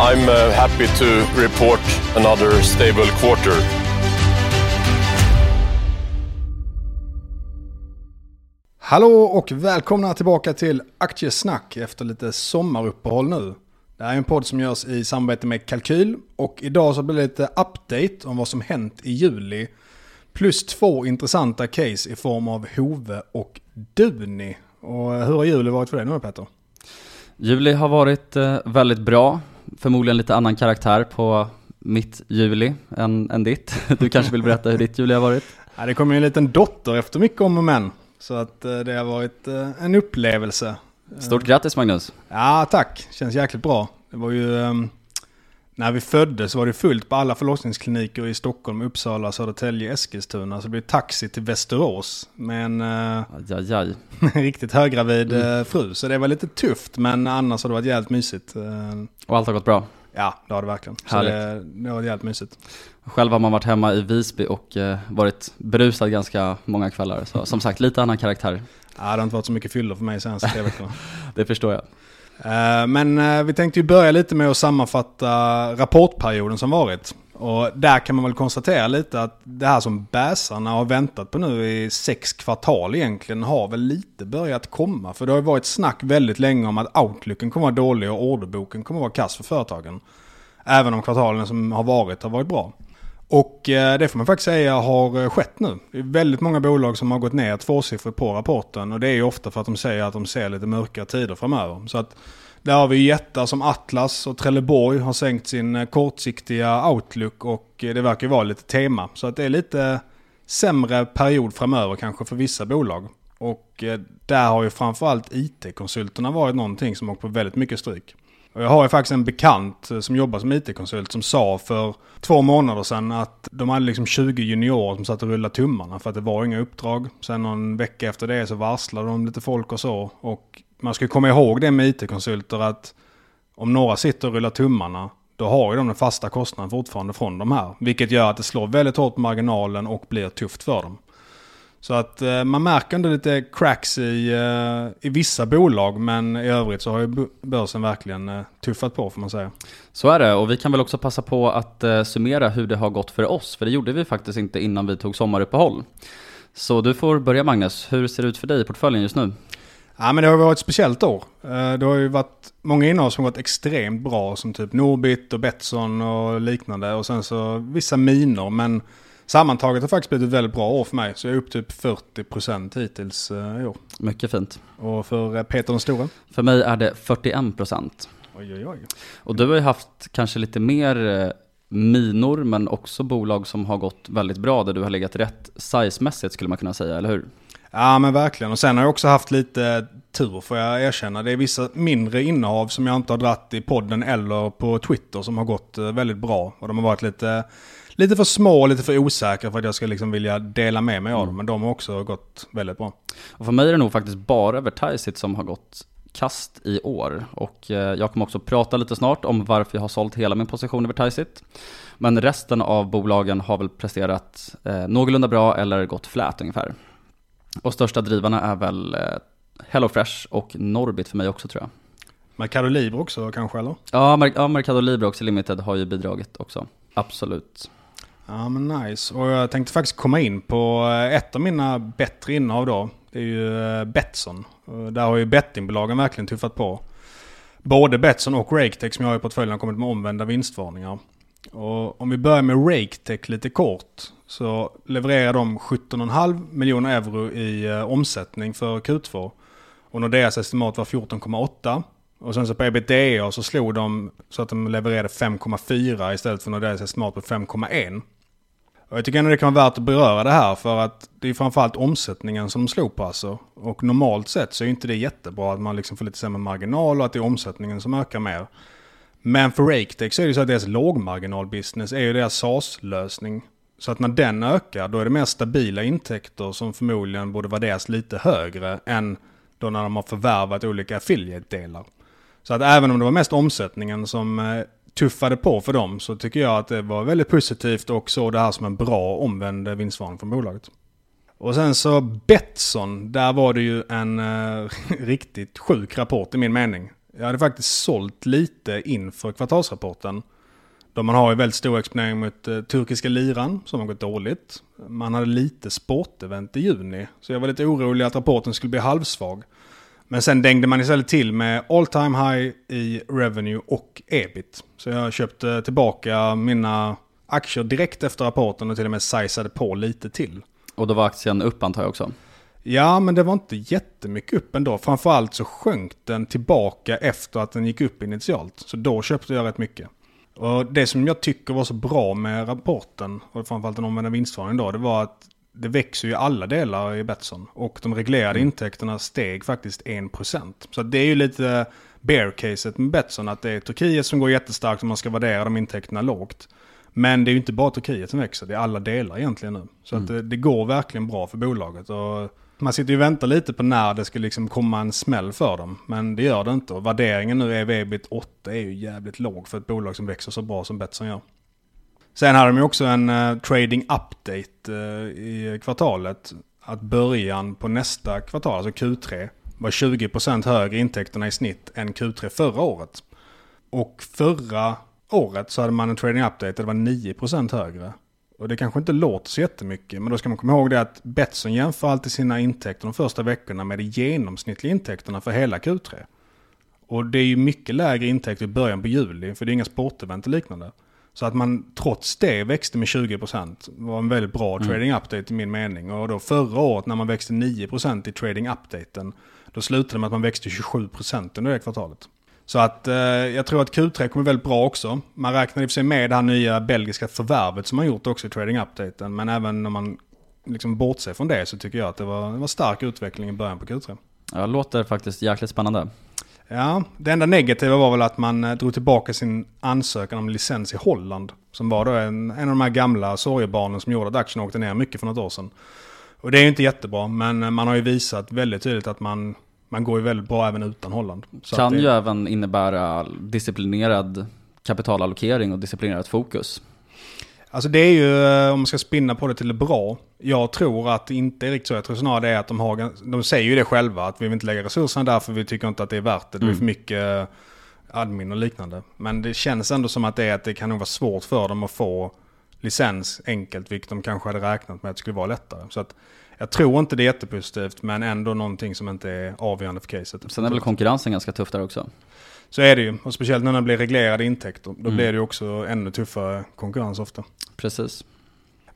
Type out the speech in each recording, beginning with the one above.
I'm uh, happy to report another stable quarter. Hallå och välkomna tillbaka till Aktiesnack efter lite sommaruppehåll nu. Det här är en podd som görs i samarbete med Kalkyl och idag så blir det lite update om vad som hänt i juli. Plus två intressanta case i form av Hove och Duni. Och hur har juli varit för dig nu Petter? Juli har varit eh, väldigt bra. Förmodligen lite annan karaktär på mitt juli än, än ditt. Du kanske vill berätta hur ditt juli har varit? Ja, det kom ju en liten dotter efter mycket om och men. Så att eh, det har varit eh, en upplevelse. Stort grattis Magnus! Ja, tack. Känns jäkligt bra. Det var ju... när vi föddes så var det fullt på alla förlossningskliniker i Stockholm, Uppsala, Södertälje, Eskilstuna. Så det blev taxi till Västerås med en eh, Aj, aj, aj. riktigt höggravid eh, fru. Så det var lite tufft, men annars har det varit jävligt mysigt. Eh, Och allt har gått bra. ja, det har det verkligen. Så Härligt. det, det har varit jävligt mysigt. Själv har man varit hemma i Visby och varit berusad ganska många kvällar. Så som sagt, lite annan karaktär. Ja, det har inte varit så mycket fyller för mig senaste tre veckorna. Det förstår jag. Eh, men eh, vi tänkte ju börja lite med att sammanfatta rapportperioden som varit. Och där kan man väl konstatera lite att det här som bäsarna har väntat på nu i sex kvartal egentligen har väl lite börjat komma. För det har ju varit snack väldigt länge om att outlooken kommer vara dålig och orderboken kommer vara kass för företagen. Även om kvartalen som har varit har varit bra. Och eh, det får man faktiskt säga har eh, skett nu. Det är väldigt många bolag som har gått ner tvåsiffrigt på rapporten. Och det är ju ofta för att de säger att de ser lite mörka tider framöver. Så att där har vi jättar som Atlas och Trelleborg har sänkt sin eh, kortsiktiga outlook och det verkar ju vara lite tema. Så att det är lite sämre period framöver kanske för vissa bolag. Och där har ju framförallt IT-konsulterna varit någonting som åkt på väldigt mycket stryk. Och jag har ju faktiskt en bekant eh, som jobbar som IT-konsult som sa för två månader sedan att de hade liksom 20 juniorer som satt och rullade tummarna för att det var inga uppdrag. Sen någon vecka efter det så varslade de lite folk och så. Och man ska komma ihåg det med IT-konsulter att om några sitter och rullar tummarna då har ju de den fasta kostnaden fortfarande från de här. Vilket gör att det slår väldigt hårt på marginalen och blir tufft för dem. Så att eh, man märker ändå lite cracks i, eh, i vissa bolag men i övrigt så har ju börsen verkligen eh, tuffat på får man säga. Så är det, och vi kan väl också passa på att summera hur det har gått för oss, för det gjorde vi faktiskt inte innan vi tog sommaruppehåll. Så du får börja Magnus, hur ser det ut för dig i portföljen just nu? Ja men det har varit ett speciellt år. Det har ju varit många innehav som gått extremt bra som typ Norbit och Betsson och liknande. Och sen så vissa miner men sammantaget har det faktiskt blivit ett väldigt bra år för mig. Så jag är upp typ 40% hittills eh, i år. Mycket fint. Och för eh, Peter den store? För mig är det 41%. Oj oj oj. Och du har ju haft kanske lite mer eh, minor, men också bolag som har gått väldigt bra, där du har legat rätt sizemässigt skulle man kunna säga, eller hur? Ja men verkligen. Och sen har jag också haft lite tur får jag erkänna. Det är vissa mindre innehav som jag inte har dratt i podden eller på Twitter som har gått väldigt bra. Och de har varit lite, lite för små och lite för osäkra för att jag ska liksom vilja dela med mig av dem. Men de har också gått väldigt bra. Och för mig är det nog faktiskt bara Vertiseit som har gått kast i år. Och eh, jag kommer också prata lite snart om varför jag har sålt hela min position i Vertiseit. Men resten av bolagen har väl presterat eh, någorlunda bra eller gått flät ungefär. Och största drivarna är väl eh, HelloFresh och Norbit för mig också tror jag. Mercado Libre också kanske eller? Ja, Mer- ja Mercado Libre också Limited har ju bidragit också. Absolut. Ja men nice. Och jag tänkte faktiskt komma in på eh, ett av mina bättre innehav då. Det är ju eh, Betsson. Där har ju bettingbolagen verkligen tuffat på. Både Betsson och Raketech som jag har i portföljen har kommit med omvända vinstvarningar. Och om vi börjar med Raketech lite kort så levererar de 17,5 miljoner euro i eh, omsättning för Q2. Och Nordeas estimat var 14,8. Och sen så på ebitda så slog de så att de levererade 5,4 istället för Nordeas estimat på 5,1. Och jag tycker ändå det kan vara värt att beröra det här för att det är framförallt omsättningen som de slog på alltså. Och normalt sett så är inte det jättebra att man liksom får lite sämre marginal och att det är omsättningen som ökar mer. Men för Raketech så är det så att deras lågmarginalbusiness är ju deras SaaS-lösning. Så att när den ökar då är det mer stabila intäkter som förmodligen borde värderas lite högre än då när de har förvärvat olika affiliate-delar. Så att även om det var mest omsättningen som eh, tuffade på för dem så tycker jag att det var väldigt positivt och såg det här som en bra omvänd eh, vinstvarning från bolaget. Och sen så Betsson, där var det ju en eh, riktigt sjuk rapport i min mening. Jag hade faktiskt sålt lite inför kvartalsrapporten. Då man har ju väldigt stor exponering mot eh, turkiska liran som har gått dåligt. Man hade lite sportevent i juni. Så jag var lite orolig att rapporten skulle bli halvsvag. Men sen dängde man istället till med all time high i revenue och ebit. Så jag köpte tillbaka mina aktier direkt efter rapporten och till och med sizade på lite till. Och då var aktien upp antar jag också? Ja, men det var inte jättemycket upp ändå. Framförallt så sjönk den tillbaka efter att den gick upp initialt. Så då köpte jag rätt mycket. Och det som jag tycker var så bra med rapporten, och framförallt den omvända vinstvarningen då, det var att det växer ju alla delar i Betsson. Och de reglerade mm. intäkterna steg faktiskt 1%. Så det är ju lite bear-caset med Betsson. Att det är Turkiet som går jättestarkt och man ska värdera de intäkterna lågt. Men det är ju inte bara Turkiet som växer, det är alla delar egentligen nu. Så mm. att det, det, går verkligen bra för bolaget. Och man sitter ju och väntar lite på när det ska liksom komma en smäll för dem. Men det gör det inte. Och värderingen nu, är ebit 8, är ju jävligt låg för ett bolag som växer så bra som Betsson gör. Sen hade de ju också en uh, trading update uh, i kvartalet. Att början på nästa kvartal, alltså Q3, var 20% högre intäkterna i snitt än Q3 förra året. Och förra året så hade man en trading update där det var 9% högre. Och det kanske inte låter så jättemycket, men då ska man komma ihåg det att Betsson jämför alltid sina intäkter de första veckorna med de genomsnittliga intäkterna för hela Q3. Och det är ju mycket lägre intäkter i början på juli, för det är inga sportevent och liknande. Så att man trots det växte med 20% var en väldigt bra mm. trading update i min mening. Och då förra året när man växte 9% i trading updaten, då slutade det med att man växte 27% under det kvartalet. Så att eh, jag tror att Q3 kommer väldigt bra också. Man räknar i och för sig med det här nya belgiska förvärvet som man gjort också i trading updaten. Men även om man liksom bortser från det så tycker jag att det var, det var stark utveckling i början på Q3. Ja, låter faktiskt jäkligt spännande. Ja, det enda negativa var väl att man eh, drog tillbaka sin ansökan om licens i Holland. Som var då en, en av de här gamla sorgebarnen som gjorde att aktien åkte ner mycket för något år sedan. Och det är ju inte jättebra, men eh, man har ju visat väldigt tydligt att man, man går ju väldigt bra även utan Holland. Så kan det... ju även innebära disciplinerad kapitalallokering och disciplinerat fokus. Alltså det är ju, eh, om man ska spinna på det till det bra. Jag tror att det inte är riktigt så. Jag tror snarare det är att de har, de säger ju det själva. Att vi vill inte lägga resurserna där för vi tycker inte att det är värt det. Det är mm. för mycket eh, admin och liknande. Men det känns ändå som att det, är att det kan nog vara svårt för dem att få licens enkelt. Vilket de kanske hade räknat med att det skulle vara lättare. Så att jag tror inte det är jättepositivt men ändå någonting som inte är avgörande för caset. Sen är väl konkurrensen ganska tuff där också? Så är det ju. Och speciellt när det blir reglerade intäkter. Då mm. blir det ju också ännu tuffare konkurrens ofta. Precis.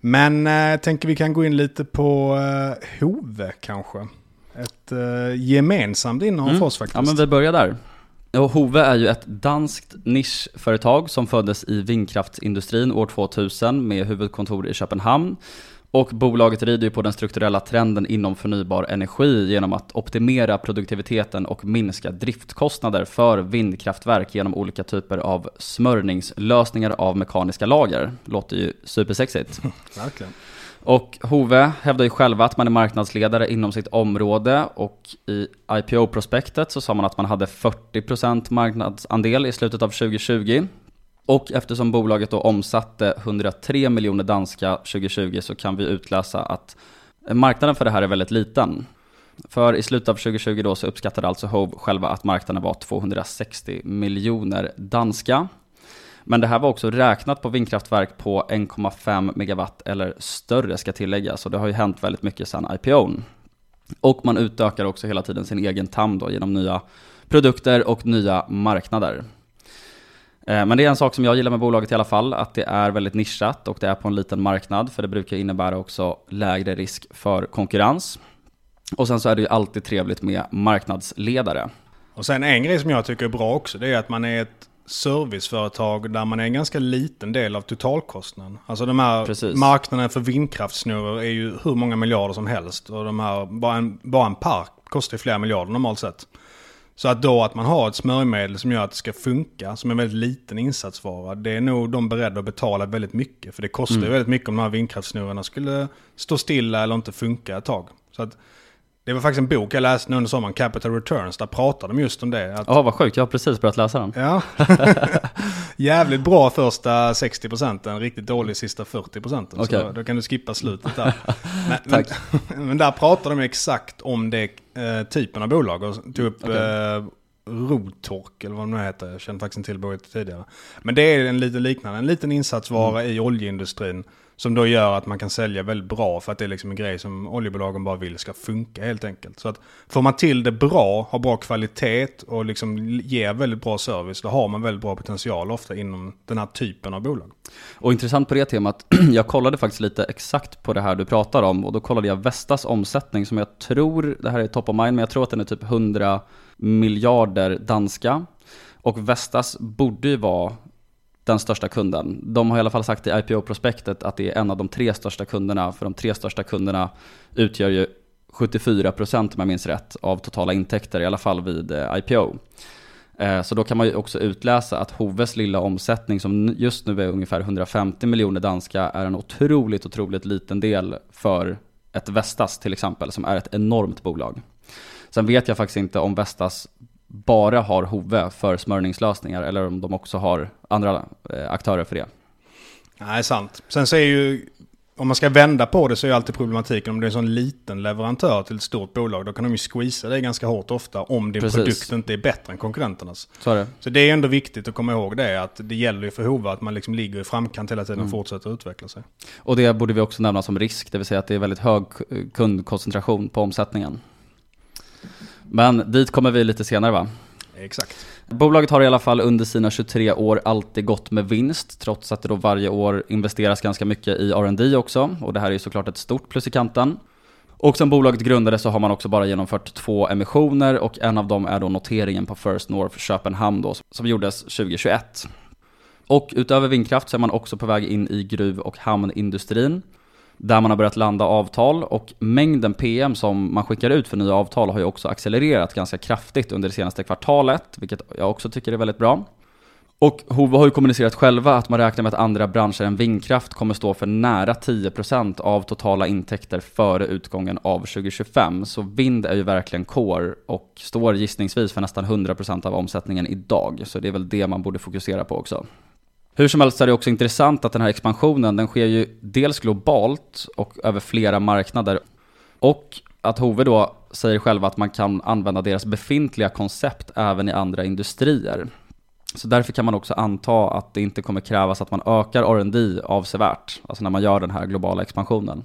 Men jag eh, tänker vi kan gå in lite på eh, Hove kanske. Ett eh, gemensamt innehav mm. för oss faktiskt. Ja men vi börjar där. Och Hove är ju ett danskt nischföretag som föddes i vindkraftsindustrin år 2000 med huvudkontor i Köpenhamn. Och bolaget rider ju på den strukturella trenden inom förnybar energi genom att optimera produktiviteten och minska driftkostnader för vindkraftverk genom olika typer av smörjningslösningar av mekaniska lager. Låter ju supersexigt. Verkligen. Och Hove hävdar ju själva att man är marknadsledare inom sitt område och i IPO-prospektet så sa man att man hade 40% marknadsandel i slutet av 2020. Och eftersom bolaget då omsatte 103 miljoner danska 2020 så kan vi utläsa att marknaden för det här är väldigt liten. För i slutet av 2020 då så uppskattade alltså Hove själva att marknaden var 260 miljoner danska. Men det här var också räknat på vindkraftverk på 1,5 megawatt eller större ska tilläggas. Och det har ju hänt väldigt mycket sedan IPOn. Och man utökar också hela tiden sin egen TAM då genom nya produkter och nya marknader. Eh, men det är en sak som jag gillar med bolaget i alla fall, att det är väldigt nischat och det är på en liten marknad, för det brukar innebära också lägre risk för konkurrens. Och sen så är det ju alltid trevligt med marknadsledare. Och sen en grej som jag tycker är bra också, det är att man är ett serviceföretag där man är en ganska liten del av totalkostnaden. Alltså de här Precis. marknaden för vindkraftsnurror är ju hur många miljarder som helst. Och de här, bara, en, bara en park kostar ju flera miljarder normalt sett. Så att då att man har ett smörjmedel som gör att det ska funka, som är en väldigt liten insatsvara, det är nog de beredda att betala väldigt mycket. För det kostar ju väldigt mycket om de här vindkraftsnurrorna skulle stå stilla eller inte funka ett tag. Så att det var faktiskt en bok jag läste nu under sommaren, Capital Returns, där pratar de just om det. Att, Ja, vad sjukt, jag har precis börjat läsa den. Ja. Jävligt bra första 60 procenten, riktigt dålig sista 40 procenten. Så då, kan du skippa slutet där. men, Tack. Men, men där pratar de exakt om det eh, typen av bolag och tog upp Okej. eh, Rotork eller vad det nu heter. Jag känner faktiskt inte till bolaget tidigare. Men det är en liten liknande, en liten insatsvara Mm. i oljeindustrin. Som då gör att man kan sälja väldigt bra för att det är liksom en grej som oljebolagen bara vill ska funka helt enkelt. Så att får man till det bra, har bra kvalitet och liksom ger väldigt bra service, då har man väldigt bra potential ofta inom den här typen av bolag. Och intressant på det temat, jag kollade faktiskt lite exakt på det här du pratar om och då kollade jag Vestas omsättning som jag tror, det här är top of mind, men jag tror att den är typ 100 miljarder danska. Och Vestas borde ju vara den största kunden. De har i alla fall sagt i IPO-prospektet att det är en av de tre största kunderna, för de tre största kunderna utgör ju 74% om jag minns rätt av totala intäkter, i alla fall vid eh, IPO. Eh, så då kan man ju också utläsa att Hoves lilla omsättning som just nu är ungefär 150 miljoner danska är en otroligt, otroligt liten del för ett Vestas till exempel, som är ett enormt bolag. Sen vet jag faktiskt inte om Vestas bara har Hove för smörjningslösningar eller om de också har andra eh, aktörer för det. Nej, sant. Sen så är ju, om man ska vända på det så är ju alltid problematiken om det är en sån liten leverantör till ett stort bolag. Då kan de ju squeeza det ganska hårt ofta om din Precis. produkt inte är bättre än konkurrenternas. Så det. Så det är ändå viktigt att komma ihåg det, att det gäller ju för Hova att man liksom ligger i framkant hela tiden och Mm. fortsätter utveckla sig. Och det borde vi också nämna som risk, det vill säga att det är väldigt hög kundkoncentration på omsättningen. Men dit kommer vi lite senare va? Exakt. Bolaget har i alla fall under sina 23 år alltid gått med vinst, trots att det då varje år investeras ganska mycket i R&D också. Och det här är ju såklart ett stort plus i kanten. Och sen bolaget grundades så har man också bara genomfört två emissioner och en av dem är då noteringen på First North Köpenhamn då, som gjordes 2021. Och utöver vindkraft så är man också på väg in i gruv och hamnindustrin. Där man har börjat landa avtal och mängden PM som man skickar ut för nya avtal har ju också accelererat ganska kraftigt under det senaste kvartalet, vilket jag också tycker är väldigt bra. Och Hova har ju kommunicerat själva att man räknar med att andra branscher än vindkraft kommer stå för nära 10% av totala intäkter före utgången av 2025. Så vind är ju verkligen core och står gissningsvis för nästan 100% av omsättningen idag. Så det är väl det man borde fokusera på också. Hur som helst är det också intressant att den här expansionen, den sker ju dels globalt och över flera marknader. Och att Hove då säger själva att man kan använda deras befintliga koncept även i andra industrier. Så därför kan man också anta att det inte kommer krävas att man ökar R&D avsevärt, alltså när man gör den här globala expansionen.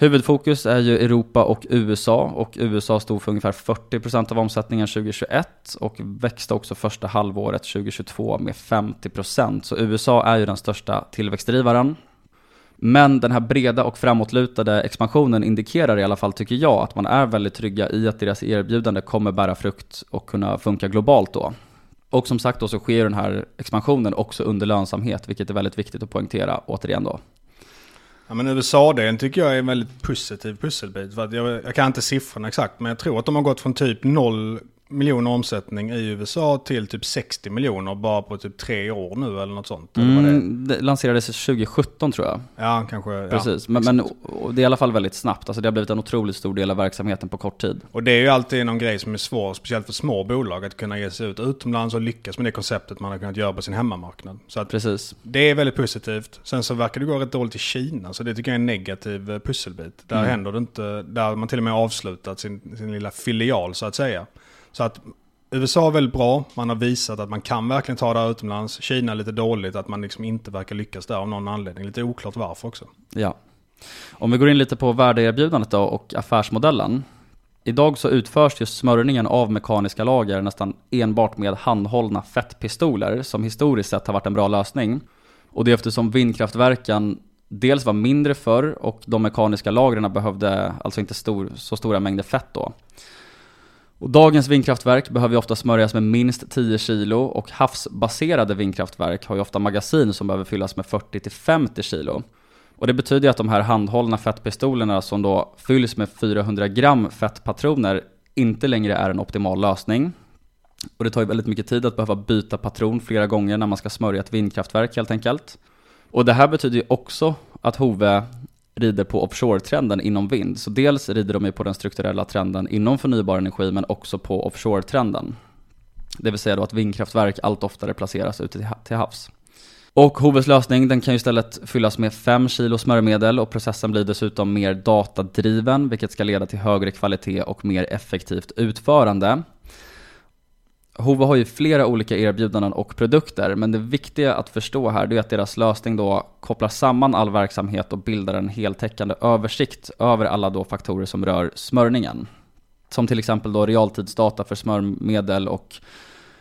Huvudfokus är ju Europa och USA och USA stod för ungefär 40% av omsättningen 2021 och växte också första halvåret 2022 med 50%. Så USA är ju den största tillväxtdrivaren. Men den här breda och framåtlutade expansionen indikerar i alla fall, tycker jag, att man är väldigt trygga i att deras erbjudande kommer bära frukt och kunna funka globalt då. Och som sagt då så sker den här expansionen också under lönsamhet, vilket är väldigt viktigt att poängtera återigen då. Ja, men USA-delen tycker jag är en väldigt positiv pusselbit. För att jag, jag kan inte siffrorna exakt, men jag tror att de har gått från typ noll miljoner omsättning i USA till typ 60 miljoner bara på typ tre år nu eller något sånt. Eller vad det. Mm, det lanserades 2017 tror jag. Ja, kanske. Ja, Precis, men, men och det är i alla fall väldigt snabbt. Alltså det har blivit en otroligt stor del av verksamheten på kort tid. Och det är ju alltid någon grej som är svår, speciellt för små bolag, att kunna ge sig ut utomlands och lyckas med det konceptet man har kunnat göra på sin hemmamarknad. Så Precis. det är väldigt positivt. Sen så verkar det gå rätt dåligt i Kina, så det tycker jag är en negativ eh, pusselbit. Där Mm. händer det inte, där man till och med avslutat sin, sin lilla filial så att säga. Så att USA är väldigt bra, man har visat att man kan verkligen ta det här utomlands. Kina är lite dåligt, att man liksom inte verkar lyckas där av någon anledning. Lite oklart varför också. Ja. Om vi går in lite på värdeerbjudandet då och affärsmodellen. Idag så utförs just smörjningen av mekaniska lager nästan enbart med handhållna fettpistoler, som historiskt sett har varit en bra lösning. Och det är eftersom vindkraftverken dels var mindre förr och de mekaniska lagren behövde alltså inte stor, så stora mängder fett då. Och dagens vindkraftverk behöver ju ofta smörjas med minst 10 kilo och havsbaserade vindkraftverk har ju ofta magasin som behöver fyllas med 40-50 kilo. Och det betyder att de här handhållna fettpistolerna som då fylls med 400 gram fettpatroner inte längre är en optimal lösning. Och det tar ju väldigt mycket tid att behöva byta patron flera gånger när man ska smörja ett vindkraftverk helt enkelt. Och det här betyder ju också att Hove rider på offshore-trenden inom vind. Så dels rider de ju på den strukturella trenden inom förnybar energi men också på offshore-trenden. Det vill säga då att vindkraftverk allt oftare placeras ute till havs. Och Hoves lösning den kan ju istället fyllas med 5 kilo smörjmedel och processen blir dessutom mer datadriven vilket ska leda till högre kvalitet och mer effektivt utförande. Hova har ju flera olika erbjudanden och produkter, men det viktiga att förstå här är att deras lösning då kopplar samman all verksamhet och bildar en heltäckande översikt över alla då faktorer som rör smörjningen. Som till exempel då realtidsdata för smörjmedel och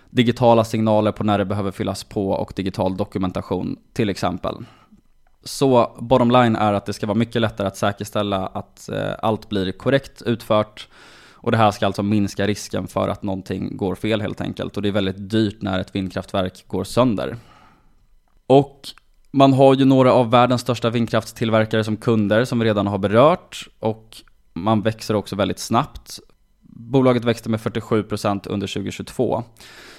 digitala signaler på när det behöver fyllas på och digital dokumentation till exempel. Så bottom line är att det ska vara mycket lättare att säkerställa att eh, allt blir korrekt utfört och det här ska alltså minska risken för att någonting går fel helt enkelt. Och det är väldigt dyrt när ett vindkraftverk går sönder. Och man har ju några av världens största vindkraftstillverkare som kunder som vi redan har berört. Och man växer också väldigt snabbt. Bolaget växte med 47% under 2022.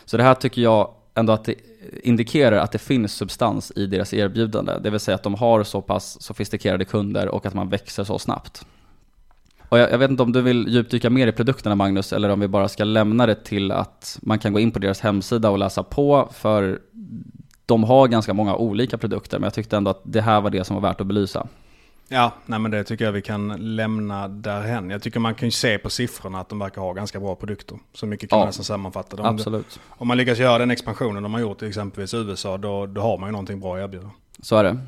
Så det här tycker jag ändå att det indikerar att det finns substans i deras erbjudande. Det vill säga att de har så pass sofistikerade kunder och att man växer så snabbt. Och jag, jag, vet inte om du vill djupdyka mer i produkterna Magnus, eller om vi bara ska lämna det till att man kan gå in på deras hemsida och läsa på, för de har ganska många olika produkter, men jag tyckte ändå att det här var det som var värt att belysa. Ja, nej men det tycker jag vi kan lämna därhen. Jag tycker man kan ju se på siffrorna att de verkar ha ganska bra produkter. Så mycket kan ja, man nästan sammanfatta det. Absolut. Om man lyckas göra den expansionen de har gjort i exempelvis USA, då, då har man ju någonting bra att erbjuda. Så är det.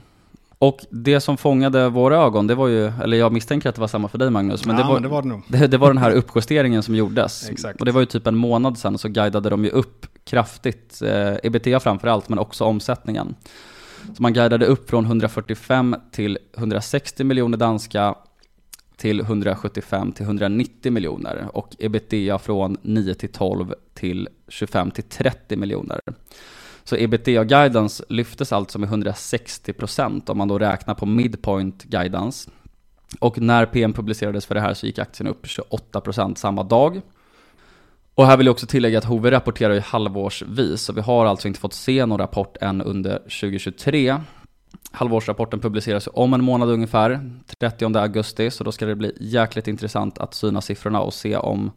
Och det som fångade våra ögon, det var ju, eller jag misstänker att det var samma för dig Magnus, men, ja, det, var, men det, var det, nog. Det, det, var den här uppjusteringen som gjordes. Exakt. Och det var ju typ en månad sedan så guidade de ju upp kraftigt, eh, ebitda framförallt, men också omsättningen. Så man guidade upp från 145 till 160 miljoner danska till 175 till 190 miljoner och ebitda från 9 till 12 till 25 till 30 miljoner. Så ebitda-guidance lyftes alltså med 160% om man då räknar på midpoint guidance. Och när PM publicerades för det här så gick aktien upp 28% samma dag. Och här vill jag också tillägga att HV rapporterar ju halvårsvis, så vi har alltså inte fått se någon rapport än under 2023. Halvårsrapporten publiceras om en månad ungefär, 30 augusti, så då ska det bli jäkligt intressant att syna siffrorna och se om,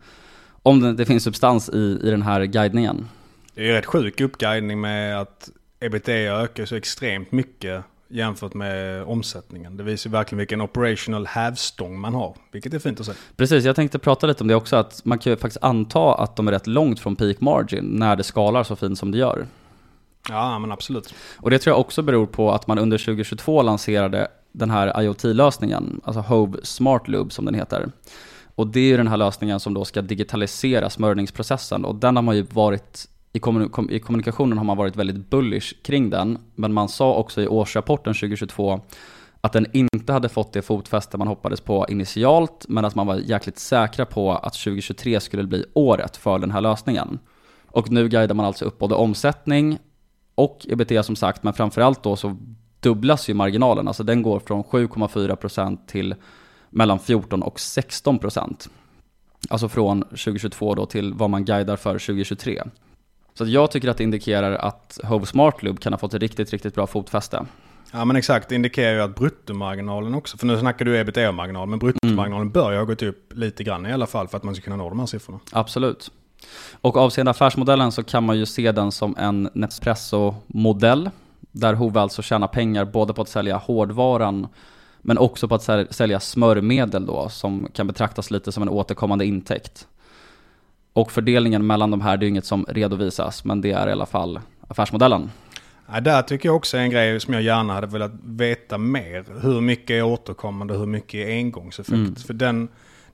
om det, det finns substans i, i den här guidningen. Det är ju rätt sjuk uppguidning med att ebitda ökar så extremt mycket jämfört med omsättningen. Det visar verkligen vilken operational hävstång man har, vilket är fint att se. Precis, jag tänkte prata lite om det också, att man kan ju faktiskt anta att de är rätt långt från peak margin när det skalar så fint som det gör. Ja, men absolut. Och det tror jag också beror på att man under 2022 lanserade den här IoT-lösningen, alltså Hove Smart Lube som den heter. Och det är ju den här lösningen som då ska digitalisera smörjningsprocessen och den har man ju varit i, i kommunikationen har man varit väldigt bullish kring den, men man sa också i årsrapporten 2022 att den inte hade fått det fotfäste man hoppades på initialt, men att man var jäkligt säkra på att 2023 skulle bli året för den här lösningen. Och nu guidar man alltså upp både omsättning och ebitda som sagt, men framförallt då så dubblas ju marginalen, alltså den går från 7,4% till mellan 14 och 16%. Alltså från 2022 då till vad man guidar för 2023. Så jag tycker att det indikerar att Hove Smart Lube kan ha fått ett riktigt, riktigt bra fotfäste. Ja men exakt, det indikerar ju att bruttomarginalen också, för nu snackar du ebitda-marginal, men bruttomarginalen mm. bör ju ha gått upp lite grann i alla fall för att man ska kunna nå de här siffrorna. Absolut. Och avseende affärsmodellen så kan man ju se den som en Nespresso-modell, där Hove alltså tjänar pengar både på att sälja hårdvaran men också på att sälja smörmedel då, som kan betraktas lite som en återkommande intäkt. Och fördelningen mellan de här, det är inget som redovisas, men det är i alla fall affärsmodellen. Ja, där tycker jag också är en grej som jag gärna hade velat veta mer. Hur mycket är återkommande och hur mycket är engångseffekt? Mm. För den,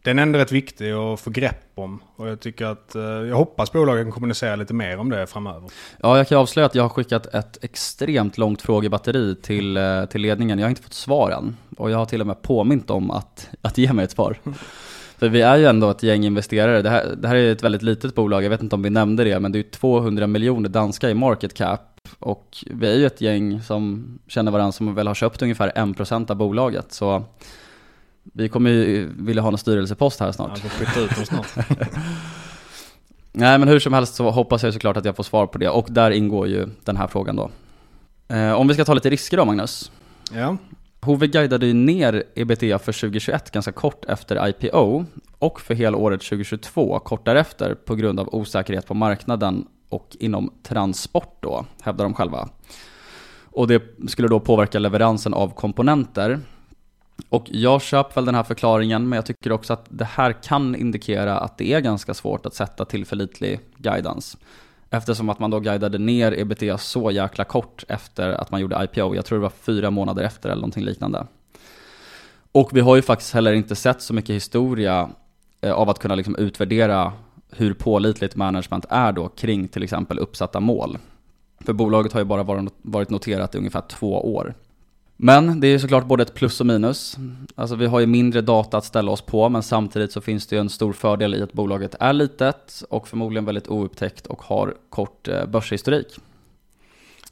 den är ändå rätt viktig att få grepp om. Och jag tycker att, eh, jag hoppas bolagen kan kommunicera lite mer om det framöver. Ja, jag kan avslöja att jag har skickat ett extremt långt frågebatteri till, eh, till ledningen. Jag har inte fått svar än. Och jag har till och med påmint om att, att ge mig ett svar. För vi är ju ändå ett gäng investerare. Det här, det här är ett väldigt litet bolag, jag vet inte om vi nämnde det, men det är 200 miljoner danska i market cap. Och vi är ju ett gäng som känner varandra som väl har köpt ungefär 1% av bolaget. Så vi kommer ju vilja ha en styrelsepost här snart. Ja, flytta ut dem snart. Nej men hur som helst så hoppas jag såklart att jag får svar på det och där ingår ju den här frågan då. Eh, om vi ska ta lite risker då Magnus. Ja. Hove guidade ju ner ebitda för 2021 ganska kort efter IPO och för hela året 2022 kort därefter på grund av osäkerhet på marknaden och inom transport då, hävdar de själva. Och det skulle då påverka leveransen av komponenter. Och jag köper väl den här förklaringen, men jag tycker också att det här kan indikera att det är ganska svårt att sätta tillförlitlig guidance. Eftersom att man då guidade ner ebitda så jäkla kort efter att man gjorde IPO. Jag tror det var fyra månader efter eller någonting liknande. Och vi har ju faktiskt heller inte sett så mycket historia eh, av att kunna liksom utvärdera hur pålitligt management är då kring till exempel uppsatta mål. För bolaget har ju bara varit noterat i ungefär två år. Men det är såklart både ett plus och minus. Alltså vi har ju mindre data att ställa oss på, men samtidigt så finns det ju en stor fördel i att bolaget är litet och förmodligen väldigt oupptäckt och har kort eh, börshistorik.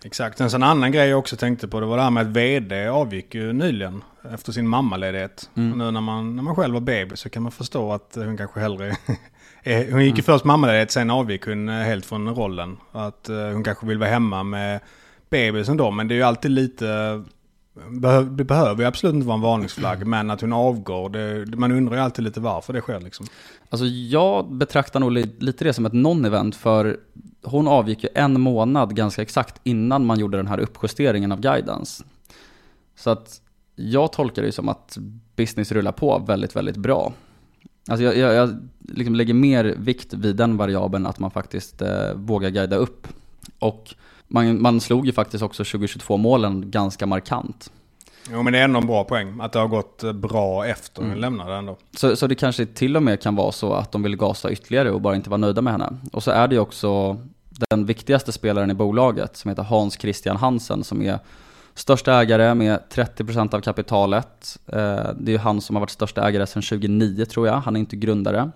Exakt. En sån annan grej jag också tänkte på det var det här med att vd avgick ju nyligen efter sin mammaledighet. Mm. Nu när man, när man själv var baby så kan man förstå att hon kanske hellre... hon gick ju mm. först mammaledighet, sen avgick hon eh, helt från rollen. Att eh, hon kanske vill vara hemma med bebisen då, men det är ju alltid lite det behöver ju absolut inte vara en varningsflagg, men att hon avgår, det, man undrar ju alltid lite varför det sker liksom. Alltså jag betraktar nog lite det som ett non-event, för hon avgick ju en månad ganska exakt innan man gjorde den här uppjusteringen av guidance. Så att jag tolkar det som att business rullar på väldigt, väldigt bra. Alltså jag, jag, jag liksom lägger mer vikt vid den variabeln att man faktiskt eh, vågar guida upp. Och man, man slog ju faktiskt också 2022-målen ganska markant. Jo men det är ändå en bra poäng, att det har gått eh, bra efter mm. hon lämnade ändå. Så, så det kanske till och med kan vara så att de vill gasa ytterligare och bara inte vara nöjda med henne. Och så är det ju också den viktigaste spelaren i bolaget som heter Hans Christian Hansen som är största ägare med 30% av kapitalet. Eh, det är ju han som har varit största ägare sedan 2009 tror jag, han är inte grundare.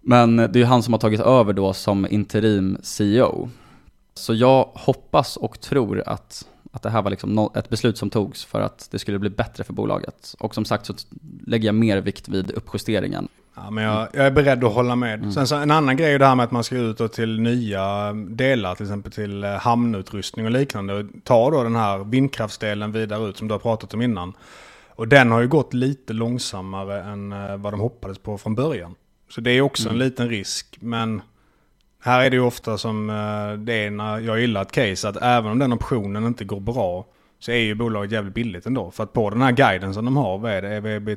Men det är ju han som har tagit över då som interim CEO. Så jag hoppas och tror att, att det här var liksom ett beslut som togs för att det skulle bli bättre för bolaget. Och som sagt så lägger jag mer vikt vid uppjusteringen. Ja, men jag, jag är beredd att hålla med. Mm. Sen så en annan grej är det här med att man ska ut till nya delar, till exempel till eh, hamnutrustning och liknande. Ta då den här vindkraftsdelen vidare ut som du har pratat om innan. Och den har ju gått lite långsammare än eh, vad de hoppades på från början. Så det är också mm. en liten risk, men här är det ju ofta som eh, det är när jag gillar ett case att även om den optionen inte går bra så är ju bolaget jävligt billigt ändå. För att på den här guiden som de har, vad är det? Är vi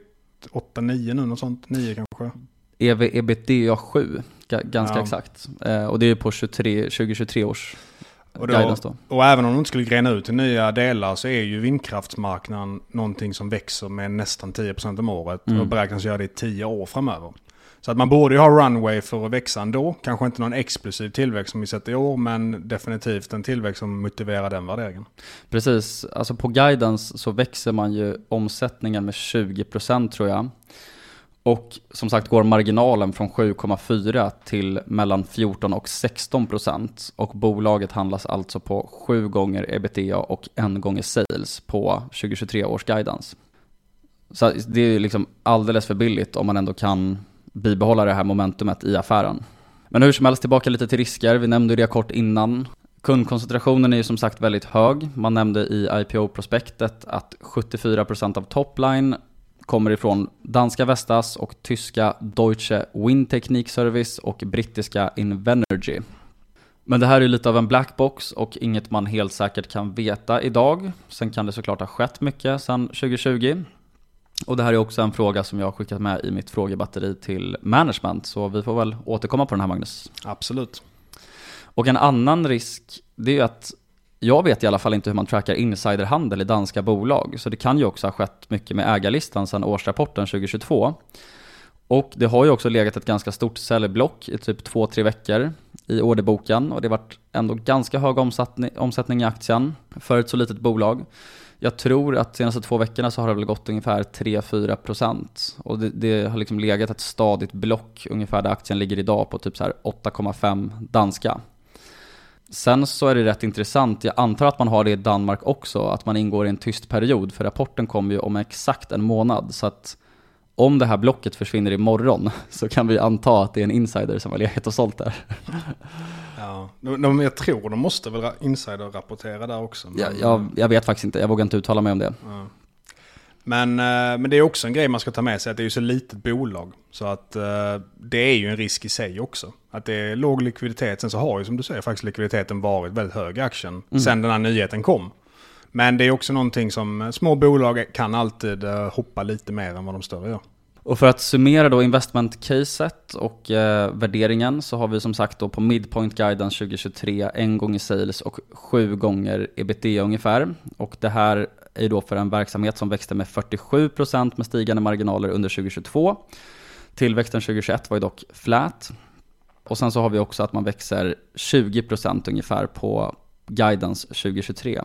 8-9 nu? Något sånt? 9 kanske? EV ebitda 7, ganska ja. exakt. Eh, och det är på 23, 2023 års och, då. och även om de inte skulle grena ut till nya delar så är ju vindkraftsmarknaden någonting som växer med nästan 10% om året mm. och beräknas göra det i 10 år framöver. Så att man borde ju ha runway för att växa ändå. Kanske inte någon explosiv tillväxt som vi sett i år, men definitivt en tillväxt som motiverar den värderingen. Precis, alltså på guidance så växer man ju omsättningen med 20% tror jag. Och som sagt går marginalen från 7,4 till mellan 14 och 16 procent. Och bolaget handlas alltså på 7 gånger ebitda och 1 gånger sales på 2023 års guidance. Så det är liksom alldeles för billigt om man ändå kan bibehålla det här momentumet i affären. Men hur som helst, tillbaka lite till risker. Vi nämnde det kort innan. Kundkoncentrationen är ju som sagt väldigt hög. Man nämnde i IPO-prospektet att 74% av topline kommer ifrån danska Vestas och tyska Deutsche Windteknikservice och brittiska Invenergy. Men det här är lite av en blackbox och inget man helt säkert kan veta idag. Sen kan det såklart ha skett mycket sedan 2020. Och det här är också en fråga som jag har skickat med i mitt frågebatteri till management, så vi får väl återkomma på den här Magnus. Absolut. Och en annan risk, det är ju att jag vet i alla fall inte hur man trackar insiderhandel i danska bolag, så det kan ju också ha skett mycket med ägarlistan sedan årsrapporten 2022. Och det har ju också legat ett ganska stort säljblock i typ 2-3 veckor i orderboken och det har varit ändå ganska hög omsättning, omsättning i aktien för ett så litet bolag. Jag tror att de senaste två veckorna så har det väl gått ungefär 3-4% och det, det, har liksom legat ett stadigt block ungefär där aktien ligger idag på typ så 8,5 danska. Sen så är det rätt intressant, jag antar att man har det i Danmark också, att man ingår i en tyst period för rapporten kommer ju om exakt en månad så att om det här blocket försvinner imorgon så kan vi anta att det är en insider som har legat och sålt där. Ja, de, jag tror de måste väl insider-rapportera där också. Men... Ja, jag, jag, vet faktiskt inte, jag vågar inte uttala mig om det. Ja. Men, eh, men det är också en grej man ska ta med sig, att det är ju så litet bolag. Så att eh, det är ju en risk i sig också. Att det är låg likviditet. Sen så har ju som du säger faktiskt likviditeten varit väldigt hög i aktien. Mm. Sen den här nyheten kom. Men det är också någonting som små bolag kan alltid eh, hoppa lite mer än vad de större gör. Och för att summera då investment-caset och eh, värderingen så har vi som sagt då på midpoint guidance 2023 en gång i sales och sju gånger ebitda ungefär. Och det här är då för en verksamhet som växte med 47% med stigande marginaler under 2022. Tillväxten 2021 var ju dock flat. Och sen så har vi också att man växer 20% ungefär på guidance 2023.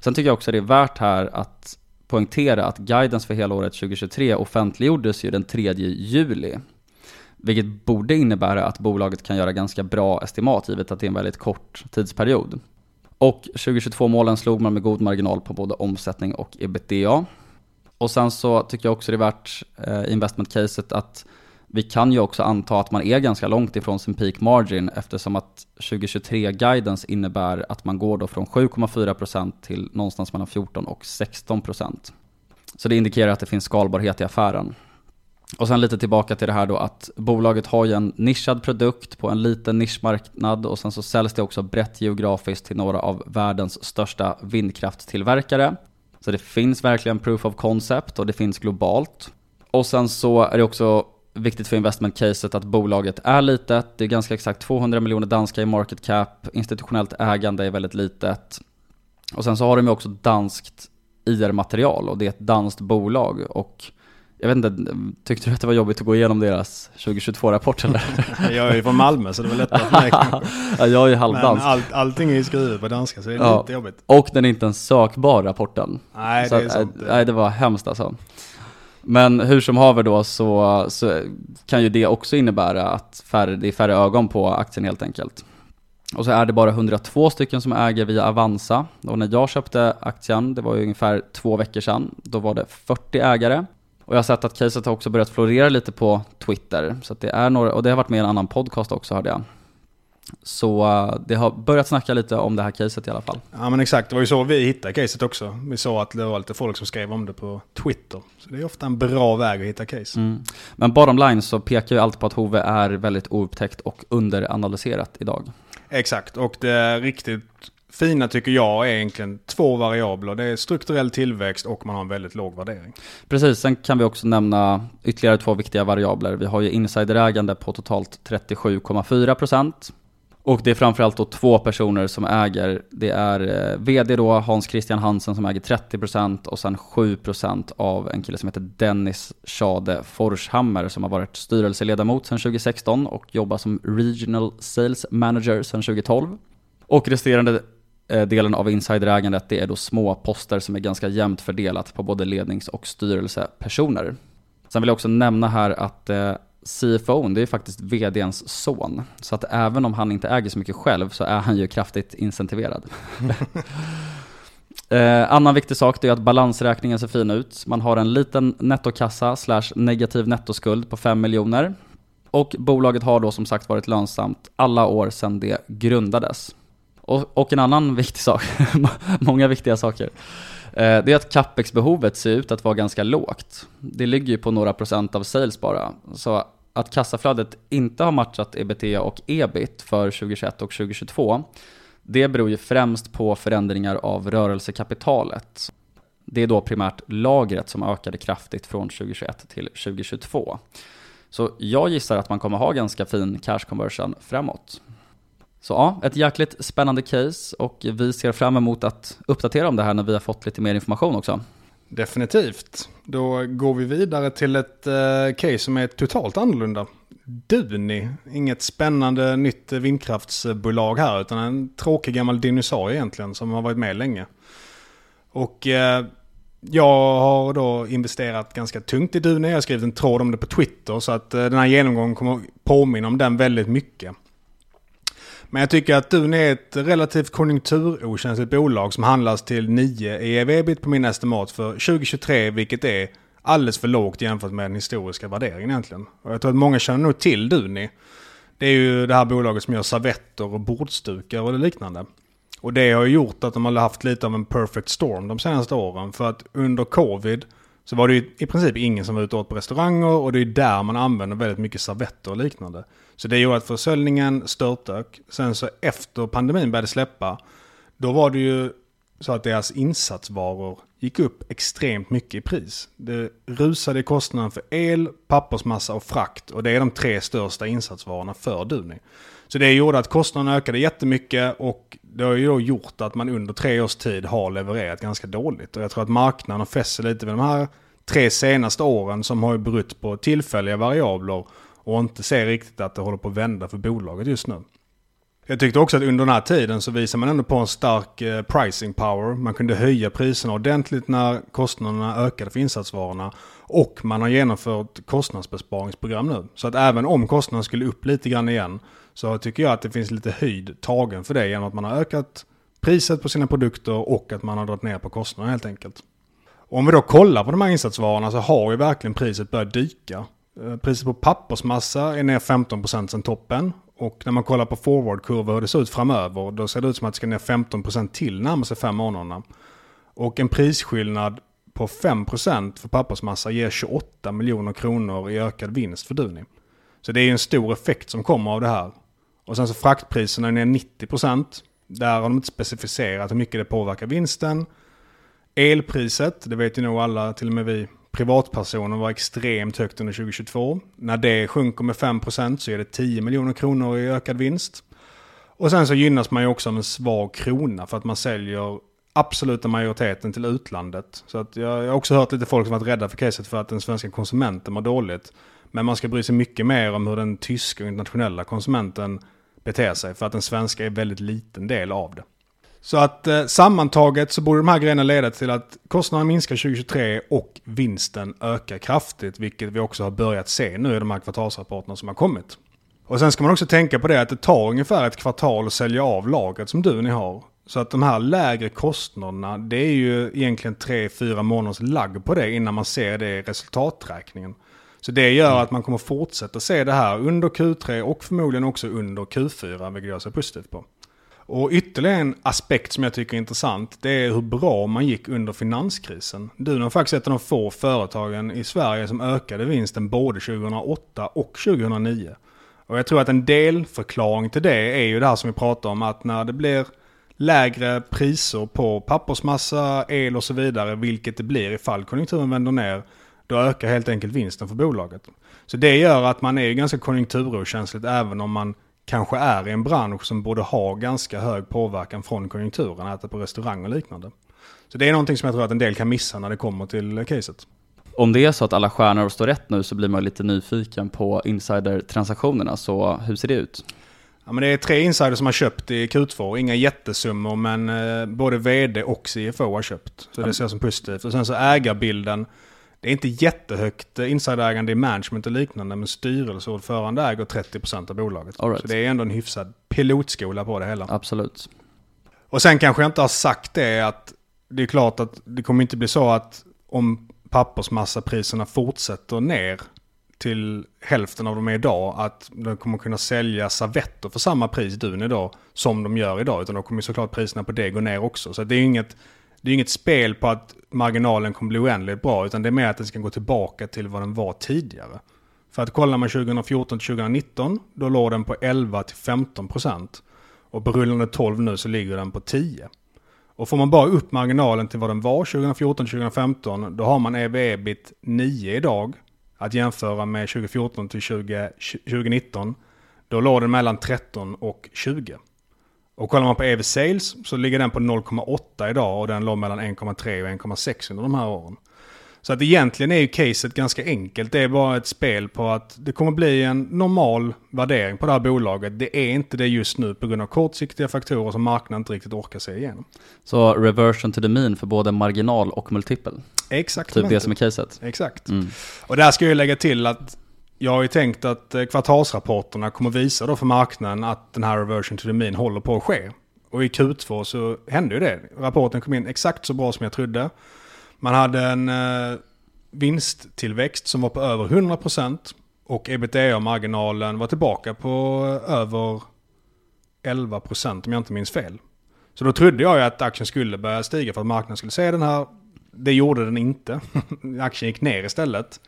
Sen tycker jag också det är värt här att poängtera att guidance för hela året 2023 offentliggjordes ju den 3 juli. Vilket borde innebära att bolaget kan göra ganska bra estimat givet att det är en väldigt kort tidsperiod. Och 2022-målen slog man med god marginal på både omsättning och ebitda. Och sen så tycker jag också det är värt eh, investment-caset att vi kan ju också anta att man är ganska långt ifrån sin peak margin eftersom att 2023 guidance innebär att man går då från 7,4% till någonstans mellan 14 och 16%. Så det indikerar att det finns skalbarhet i affären. Och sen lite tillbaka till det här då att bolaget har ju en nischad produkt på en liten nischmarknad och sen så säljs det också brett geografiskt till några av världens största vindkraftstillverkare. Så det finns verkligen proof of concept och det finns globalt. Och sen så är det också viktigt för investment-caset att bolaget är litet. Det är ganska exakt 200 miljoner danska i market cap. Institutionellt ägande är väldigt litet. Och sen så har de ju också danskt IR-material och det är ett danskt bolag. Och jag vet inte, tyckte du att det var jobbigt att gå igenom deras 2022-rapport eller? jag är ju från Malmö så det var för mig. ja, jag är ju halvdansk. Men all, allting är ju skrivet på danska så det är ja. lite jobbigt. Och den är inte ens sökbar rapporten. Nej, så det är sant. Nej, det var hemskt alltså. Men hur som haver då så, så kan ju det också innebära att färre, det är färre ögon på aktien helt enkelt. Och så är det bara 102 stycken som äger via Avanza. Och när jag köpte aktien, det var ju ungefär två veckor sedan, då var det 40 ägare. Och jag har sett att caset har också börjat florera lite på Twitter. Så det är några, och det har varit med i en annan podcast också hörde jag. Så uh, det har börjat snacka lite om det här caset i alla fall. Ja men exakt, det var ju så vi hittade caset också. Vi såg att det var lite folk som skrev om det på Twitter. Så det är ofta en bra väg att hitta case. Mm. Men bottom line så pekar ju allt på att Hove är väldigt oupptäckt och underanalyserat idag. Exakt, och det riktigt fina tycker jag är egentligen två variabler. Det är strukturell tillväxt och man har en väldigt låg värdering. Precis, sen kan vi också nämna ytterligare två viktiga variabler. Vi har ju insiderägande på totalt 37,4%. Och det är framförallt då två personer som äger. Det är eh, VD då, Hans Christian Hansen som äger 30% och sen 7% av en kille som heter Dennis Schade Forshammer som har varit styrelseledamot sedan 2016 och jobbar som Regional Sales Manager sedan 2012. Och resterande eh, delen av insiderägandet det är då små poster som är ganska jämnt fördelat på både lednings och styrelsepersoner. Sen vill jag också nämna här att eh, CFO, det är faktiskt VDns son. Så att även om han inte äger så mycket själv så är han ju kraftigt incentiverad. eh, annan viktig sak är att balansräkningen ser fin ut. Man har en liten nettokassa slash negativ nettoskuld på 5 miljoner. Och bolaget har då som sagt varit lönsamt alla år sedan det grundades. Och, och en annan viktig sak, många viktiga saker. Eh, det är att capex-behovet ser ut att vara ganska lågt. Det ligger ju på några procent av sales bara. Så att kassaflödet inte har matchat ebitda och ebit för 2021 och 2022, det beror ju främst på förändringar av rörelsekapitalet. Det är då primärt lagret som ökade kraftigt från 2021 till 2022. Så jag gissar att man kommer ha ganska fin cash conversion framåt. Så ja, ett jäkligt spännande case och vi ser fram emot att uppdatera om det här när vi har fått lite mer information också. Definitivt. Då går vi vidare till ett eh, case som är totalt annorlunda. Duni, inget spännande nytt vindkraftsbolag här utan en tråkig gammal dinosaurie egentligen som har varit med länge. Och eh, jag har då investerat ganska tungt i Duni. Jag har skrivit en tråd om det på Twitter så att eh, den här genomgången kommer påminna om den väldigt mycket. Men jag tycker att Duni är ett relativt konjunkturokänsligt bolag som handlas till 9 ev-ebit på min estimat för 2023 vilket är alldeles för lågt jämfört med den historiska värderingen egentligen. Och jag tror att många känner nog till Duni. Det är ju det här bolaget som gör servetter och bordsdukar och det liknande. Och det har ju gjort att de har haft lite av en perfect storm de senaste åren. För att under covid så var det ju i princip ingen som var ute och åt på restauranger och det är där man använder väldigt mycket servetter och liknande. Så det gjorde att försäljningen störtdök. Sen så efter pandemin började släppa, då var det ju så att deras insatsvaror gick upp extremt mycket i pris. Det rusade i kostnaden för el, pappersmassa och frakt och det är de tre största insatsvarorna för Duni. Så det gjorde att kostnaderna ökade jättemycket och det har ju då gjort att man under tre års tid har levererat ganska dåligt. Och jag tror att marknaden har fäst sig lite vid de här tre senaste åren som har ju berott på tillfälliga variabler och inte ser riktigt att det håller på att vända för bolaget just nu. Jag tyckte också att under den här tiden så visar man ändå på en stark eh, pricing power. Man kunde höja priserna ordentligt när kostnaderna ökade för insatsvarorna. Och man har genomfört kostnadsbesparingsprogram nu. Så att även om kostnaderna skulle upp lite grann igen så tycker jag att det finns lite höjd tagen för det genom att man har ökat priset på sina produkter och att man har dragit ner på kostnaderna helt enkelt. Om vi då kollar på de här insatsvarorna så har ju verkligen priset börjat dyka. Eh, priset på pappersmassa är ner 15% sedan toppen. Och när man kollar på forwardkurvor hur det ser ut framöver, då ser det ut som att det ska ner 15% till närmaste fem månaderna. Och en prisskillnad på 5% för pappersmassa ger 28 miljoner kronor i ökad vinst för Duni. Så det är en stor effekt som kommer av det här. Och sen så fraktpriserna är ner 90%. Där har de inte specificerat hur mycket det påverkar vinsten. Elpriset, det vet ju nog alla, till och med vi privatpersoner, var extremt högt under 2022. När det sjunker med 5% så är det 10 miljoner kronor i ökad vinst. Och sen så gynnas man ju också av en svag krona för att man säljer absoluta majoriteten till utlandet. Så att jag, jag har också hört lite folk som varit rädda för caset för att den svenska konsumenten mår dåligt. Men man ska bry sig mycket mer om hur den tyska och internationella konsumenten beter sig. För att den svenska är en väldigt liten del av det. Så att eh, sammantaget så borde de här grejerna leda till att kostnaderna minskar 2023 och vinsten ökar kraftigt. Vilket vi också har börjat se nu i de här kvartalsrapporterna som har kommit. Och sen ska man också tänka på det att det tar ungefär ett kvartal att sälja av lagret som du ni har. Så att de här lägre kostnaderna, det är ju egentligen 3-4 månaders lagg på det innan man ser det i resultaträkningen. Så det gör att man kommer fortsätta se det här under Q3 och förmodligen också under Q4, vilket jag ser positivt på. Och ytterligare en aspekt som jag tycker är intressant, det är hur bra man gick under finanskrisen. Du har faktiskt ett av de få företagen i Sverige som ökade vinsten både 2008 och 2009. Och jag tror att en delförklaring till det är ju det här som vi pratar om, att när det blir lägre priser på pappersmassa, el och så vidare, vilket det blir ifall konjunkturen vänder ner, då ökar helt enkelt vinsten för bolaget. Så det gör att man är ganska konjunkturokänsligt även om man kanske är i en bransch som borde ha ganska hög påverkan från konjunkturen, äta på restaurang och liknande. Så det är någonting som jag tror att en del kan missa när det kommer till caset. Om det är så att alla stjärnor står rätt nu så blir man lite nyfiken på insider-transaktionerna, så hur ser det ut? Ja, men det är tre insiders som har köpt i Q2. Inga jättesummor men eh, både vd och CFO har köpt. Så det ser jag som positivt. Och sen så ägarbilden det är inte jättehögt insiderägande i management och liknande, men styrelseordförande äger 30% av bolaget. Right. Så det är ändå en hyfsad pilotskola på det hela. Absolut. Och sen kanske jag inte har sagt det att det är klart att det kommer inte bli så att om pappersmassapriserna fortsätter ner till hälften av de är idag, att de kommer kunna sälja servetter för samma pris dun idag som de gör idag. Utan då kommer såklart priserna på det gå ner också. Så det är inget det är inget spel på att marginalen kommer bli oändligt bra, utan det är mer att den ska gå tillbaka till vad den var tidigare. För att kollar man 2014 2019, då låg den på 11-15%. Och på rullande 12 nu så ligger den på 10. Och får man bara upp marginalen till vad den var 2014-2015, då har man EV-EBIT 9 idag. Att jämföra med 2014 till 20, 2019. Då låg den mellan 13 och 20. Och kollar man på EV Sales så ligger den på 0,8 idag och den låg mellan 1,3 och 1,6 under de här åren. Så att egentligen är ju caset ganska enkelt. Det är bara ett spel på att det kommer bli en normal värdering på det här bolaget. Det är inte det just nu på grund av kortsiktiga faktorer som marknaden inte riktigt orkar se igenom. Så reversion to the mean för både marginal och multipel? Exakt. Typ det som är caset? Exakt. Mm. Och där ska jag lägga till att jag har ju tänkt att eh, kvartalsrapporterna kommer visa då för marknaden att den här reversion to the mean håller på att ske. Och i Q2 så hände ju det. Rapporten kom in exakt så bra som jag trodde. Man hade en eh, vinsttillväxt som var på över 100% och ebitda-marginalen var tillbaka på eh, över 11% om jag inte minns fel. Så då trodde jag ju att aktien skulle börja stiga för att marknaden skulle se den här. Det gjorde den inte. aktien gick ner istället.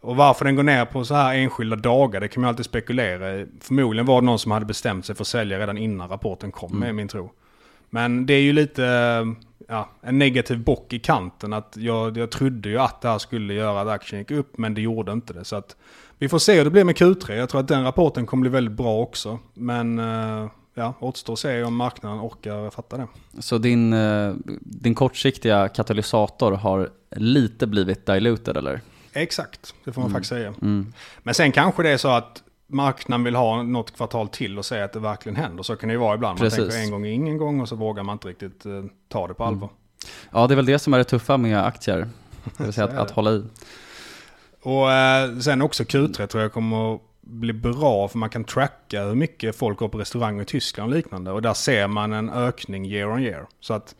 Och varför den går ner på så här enskilda dagar, det kan man alltid spekulera i. Förmodligen var det någon som hade bestämt sig för att sälja redan innan rapporten kom, mm. med min tro. Men det är ju lite ja, en negativ bock i kanten. Att jag, jag trodde ju att det här skulle göra att aktien gick upp, men det gjorde inte det. Så att vi får se hur det blir med Q3. Jag tror att den rapporten kommer bli väldigt bra också. Men eh, ja, återstår att se om marknaden orkar fatta det. Så din, eh, din kortsiktiga katalysator har lite blivit diluted eller? Exakt, det får man mm. faktiskt säga. Mm. Men sen kanske det är så att marknaden vill ha något kvartal till och säga att det verkligen händer. Så kan det ju vara ibland. Precis. Man tänker en gång är ingen gång och så vågar man inte riktigt uh, ta det på allvar. Mm. Ja, det är väl det som är det tuffa med aktier. Det vill säga att, att hålla i. Och uh, sen också Q3 tror jag kommer att bli bra för man kan tracka hur mycket folk går på restauranger i Tyskland och liknande. Och där ser man en ökning year on year. Så att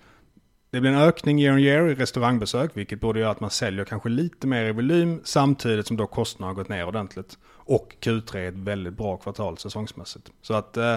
det blir en ökning year on year i restaurangbesök, vilket borde göra att man säljer kanske lite mer i volym samtidigt som då kostnaderna har gått ner ordentligt. Och Q3 är ett väldigt bra kvartal säsongsmässigt. Så att eh,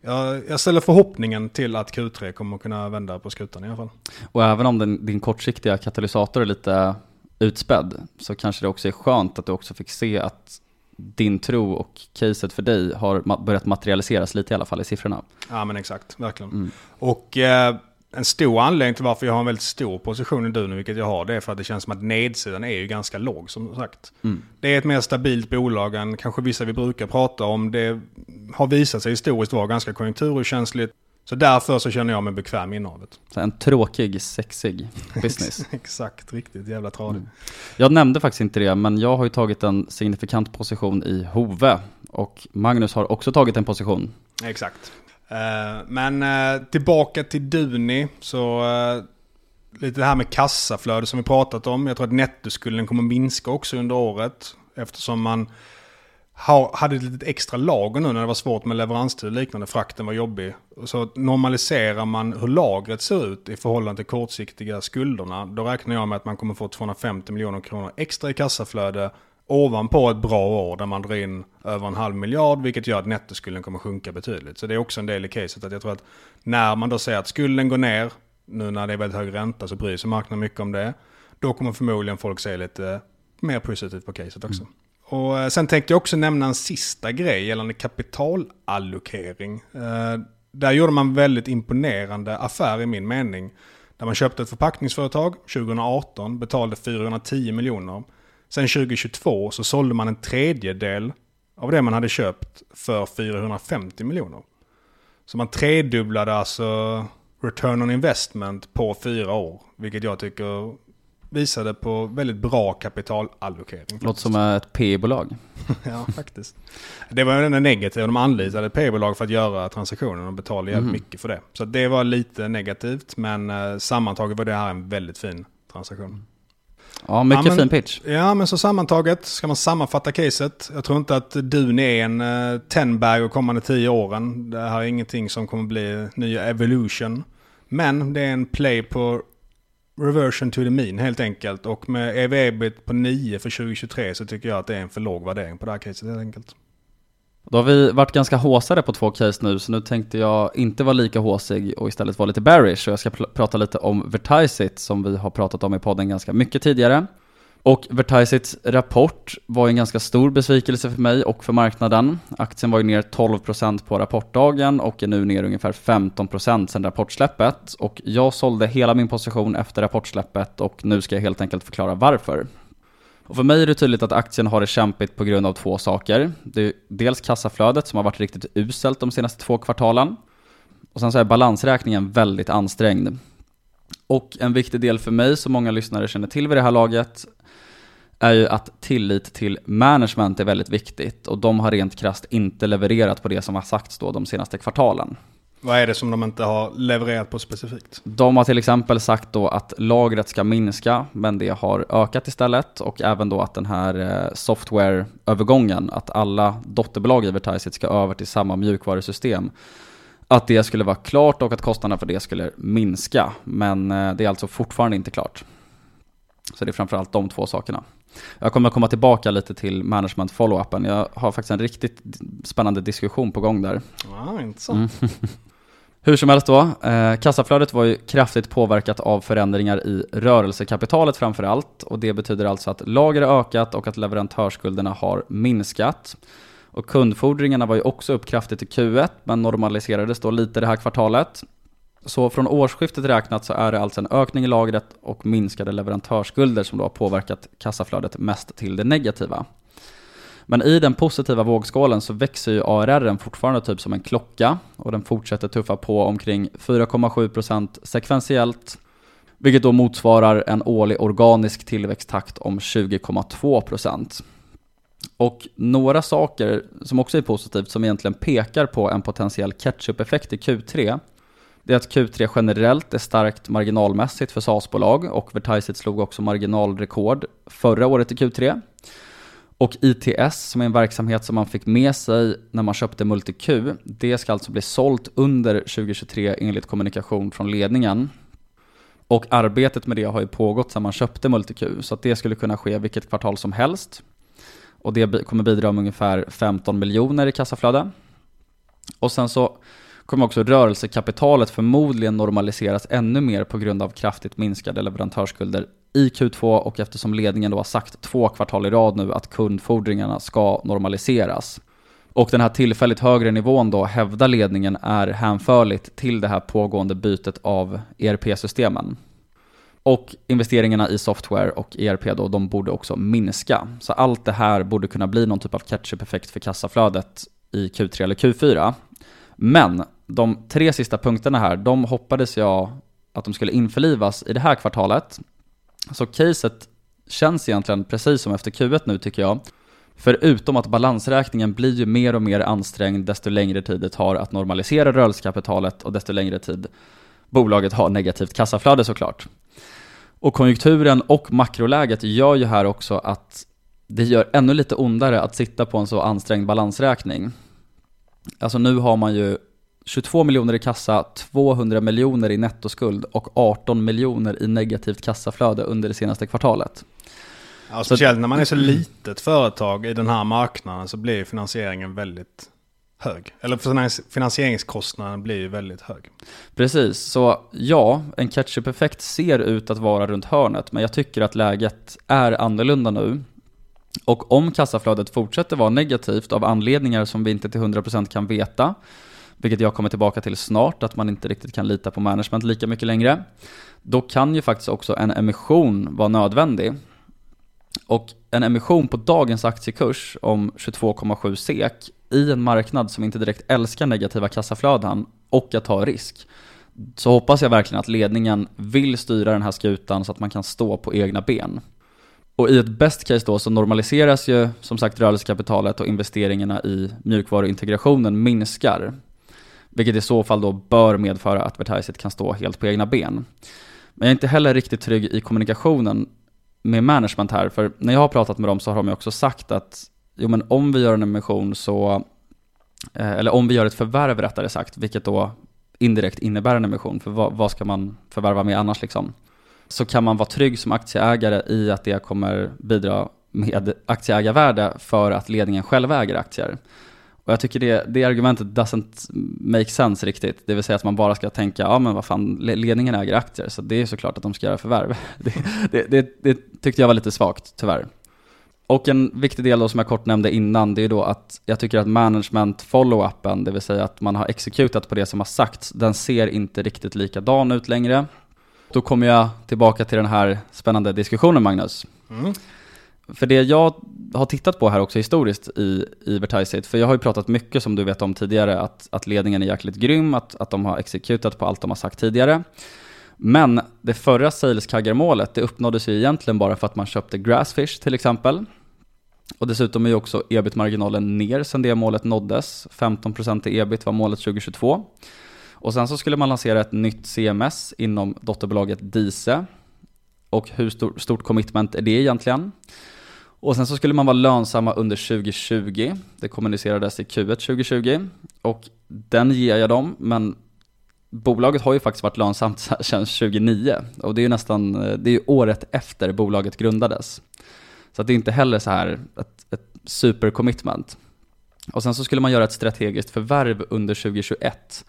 jag, ställer förhoppningen till att Q3 kommer kunna vända på skutan i alla fall. Och även om den, din kortsiktiga katalysator är lite utspädd så kanske det också är skönt att du också fick se att din tro och caset för dig har börjat materialiseras lite i alla fall i siffrorna. Ja men exakt, verkligen. Mm. Och eh, en stor anledning till varför jag har en väldigt stor position i Duni, vilket jag har, det är för att det känns som att nedsidan är ju ganska låg som sagt. Mm. Det är ett mer stabilt bolag än kanske vissa vi brukar prata om. Det har visat sig historiskt vara ganska konjunkturokänsligt. Så därför så känner jag mig bekväm i innehavet. En tråkig, sexig business. Exakt, riktigt jävla tradig. Mm. Jag nämnde faktiskt inte det, men jag har ju tagit en signifikant position i Hove. Och Magnus har också tagit en position. Exakt. Eh, men eh, tillbaka till Duni. Så eh, lite det här med kassaflöde som vi pratat om. Jag tror att nettoskulden kommer minska också under året. Eftersom man hade ett litet extra lager nu när det var svårt med leveranstid och liknande. Frakten var jobbig. Så normaliserar man hur lagret ser ut i förhållande till kortsiktiga skulderna. Då räknar jag med att man kommer få 250 miljoner kronor extra i kassaflöde ovanpå ett bra år där man drar in över en halv miljard, vilket gör att nettoskulden kommer sjunka betydligt. Så det är också en del i caset att jag tror att när man då säger att skulden går ner, nu när det är väldigt hög ränta så bryr sig marknaden mycket om det. Då kommer förmodligen folk se lite mer positivt på caset också. Mm. Och eh, sen tänkte jag också nämna en sista grej gällande kapitalallokering. Eh, där gjorde man väldigt imponerande affär i min mening. Där man köpte ett förpackningsföretag 2018, betalade 410 miljoner. Sen 2022 så sålde man en tredjedel av det man hade köpt för 450 miljoner. Så man tredubblade alltså return on investment på fyra år. Vilket jag tycker visade på väldigt bra kapitalallokering. Låter som ett P-bolag. ja, faktiskt. Det var den negativa. De anlitade P-bolag för att göra transaktionen och betalade jävligt mm. mycket för det. Så det var lite negativt. Men eh, sammantaget var det här en väldigt fin transaktion. Ja, mycket ja, men, fin pitch. Ja, men så sammantaget ska man sammanfatta caset. Jag tror inte att Dun är en uh, Tenberg de kommande tio åren. Det här är ingenting som kommer bli nya Evolution. Men det är en play på reversion to the mean helt enkelt. Och med EV-ebit på 9 för 2023 så tycker jag att det är en för låg värdering på det här caset helt enkelt. Då har vi varit ganska håsade på två case nu, så nu tänkte jag inte vara lika håsig och istället vara lite bearish. Och jag ska pr prata lite om Vertisit som vi har pratat om i podden ganska mycket tidigare. Och Vertisits rapport var en ganska stor besvikelse för mig och för marknaden. Aktien var ju ner 12% på rapportdagen och är nu ner ungefär 15% sedan rapportsläppet. Och jag sålde hela min position efter rapportsläppet och nu ska jag helt enkelt förklara varför. Och för mig är det tydligt att aktien har det kämpigt på grund av två saker. Det är dels kassaflödet som har varit riktigt uselt de senaste två kvartalen. Och sen så är balansräkningen väldigt ansträngd. Och en viktig del för mig, som många lyssnare känner till vid det här laget, är ju att tillit till management är väldigt viktigt och de har rent krast inte levererat på det som har sagts då de senaste kvartalen. Vad är det som de inte har levererat på specifikt? De har till exempel sagt då att lagret ska minska, men det har ökat istället och även då att den här eh, softwareövergången, att alla dotterbolag i Vertiseit ska över till samma mjukvarusystem, att det skulle vara klart och att kostnaderna för det skulle minska. Men eh, det är alltså fortfarande inte klart. Så det är framförallt de två sakerna. Jag kommer komma tillbaka lite till management follow-upen. Jag har faktiskt en riktigt spännande diskussion på gång där. Ja, intressant. Mm. Hur som helst då, eh, kassaflödet var ju kraftigt påverkat av förändringar i rörelsekapitalet framför allt. Och det betyder alltså att lager har ökat och att leverantörsskulderna har minskat. Och kundfordringarna var ju också upp kraftigt i Q1, men normaliserades då lite det här kvartalet. Så från årsskiftet räknat så är det alltså en ökning i lagret och minskade leverantörsskulder som då har påverkat kassaflödet mest till det negativa. Men i den positiva vågskålen så växer ju ARR fortfarande typ som en klocka och den fortsätter tuffa på omkring 4,7% sekventiellt vilket då motsvarar en årlig organisk tillväxttakt om 20,2%. Och några saker som också är positivt som egentligen pekar på en potentiell catch-up-effekt i Q3 det är att Q3 generellt är starkt marginalmässigt för SaaS-bolag och Vertiseit slog också marginalrekord förra året i Q3. Och ITS, som är en verksamhet som man fick med sig när man köpte MultiQ, det ska alltså bli sålt under 2023 enligt kommunikation från ledningen. Och arbetet med det har ju pågått sedan man köpte MultiQ, så att det skulle kunna ske vilket kvartal som helst. Och det kommer bidra med ungefär 15 miljoner i kassaflöde. Och sen så kommer också rörelsekapitalet förmodligen normaliseras ännu mer på grund av kraftigt minskade leverantörsskulder i Q2 och eftersom ledningen då har sagt två kvartal i rad nu att kundfordringarna ska normaliseras. Och den här tillfälligt högre nivån då hävdar ledningen är hänförligt till det här pågående bytet av ERP-systemen. Och investeringarna i software och ERP då, de borde också minska. Så allt det här borde kunna bli någon typ av catch-up-effekt för kassaflödet i Q3 eller Q4. Men de tre sista punkterna här, de hoppades jag att de skulle införlivas i det här kvartalet. Så caset känns egentligen precis som efter Q1 nu tycker jag. Förutom att balansräkningen blir ju mer och mer ansträngd desto längre tid det tar att normalisera rörelsekapitalet och desto längre tid bolaget har negativt kassaflöde såklart. Och konjunkturen och makroläget gör ju här också att det gör ännu lite ondare att sitta på en så ansträngd balansräkning. Alltså nu har man ju 22 miljoner i kassa, 200 miljoner i nettoskuld och 18 miljoner i negativt kassaflöde under det senaste kvartalet. Ja, speciellt när man är så litet företag i den här marknaden så blir finansieringen väldigt hög. Eller finansieringskostnaden blir ju väldigt hög. Precis, så ja, en catch-up-effekt ser ut att vara runt hörnet, men jag tycker att läget är annorlunda nu. Och om kassaflödet fortsätter vara negativt av anledningar som vi inte till 100% kan veta, vilket jag kommer tillbaka till snart, att man inte riktigt kan lita på management lika mycket längre, då kan ju faktiskt också en emission vara nödvändig. Och en emission på dagens aktiekurs om 22,7 SEK i en marknad som inte direkt älskar negativa kassaflöden och att ta risk, så hoppas jag verkligen att ledningen vill styra den här skutan så att man kan stå på egna ben. Och i ett best case då så normaliseras ju som sagt rörelsekapitalet och investeringarna i mjukvaruintegrationen minskar. Vilket i så fall då bör medföra att Vertiseit kan stå helt på egna ben. Men jag är inte heller riktigt trygg i kommunikationen med management här, för när jag har pratat med dem så har de också sagt att jo men om vi gör en emission så, eh, eller om vi gör ett förvärv rättare sagt, vilket då indirekt innebär en emission, för vad, vad ska man förvärva med annars liksom? Så kan man vara trygg som aktieägare i att det kommer bidra med aktieägarvärde för att ledningen själv äger aktier. Och jag tycker det, det argumentet doesn't make sense riktigt. Det vill säga att man bara ska tänka, ja men vad fan, ledningen äger aktier, så det är såklart att de ska göra förvärv. Det, det, det, det tyckte jag var lite svagt, tyvärr. Och en viktig del då som jag kort nämnde innan, det är då att jag tycker att management follow-upen, det vill säga att man har exekutat på det som har sagts, den ser inte riktigt likadan ut längre. Då kommer jag tillbaka till den här spännande diskussionen Magnus. Mm. För det jag har tittat på här också historiskt i, i Vertiseit, för jag har ju pratat mycket som du vet om tidigare, att, att ledningen är jäkligt grym, att, att de har exekutat på allt de har sagt tidigare. Men det förra sales målet det uppnåddes ju egentligen bara för att man köpte Grassfish till exempel. Och dessutom är ju också ebit-marginalen ner sedan det målet nåddes. 15% i ebit var målet 2022. Och sen så skulle man lansera ett nytt CMS inom dotterbolaget Dise. Och hur stor, stort commitment är det egentligen? Och sen så skulle man vara lönsamma under 2020. Det kommunicerades i Q1 2020. Och den ger jag dem, men bolaget har ju faktiskt varit lönsamt sedan 2009. Och det är ju nästan, eh, det är ju året efter bolaget grundades. Så det är inte heller så här ett, ett supercommitment. Och sen så skulle man göra ett strategiskt förvärv under 2021.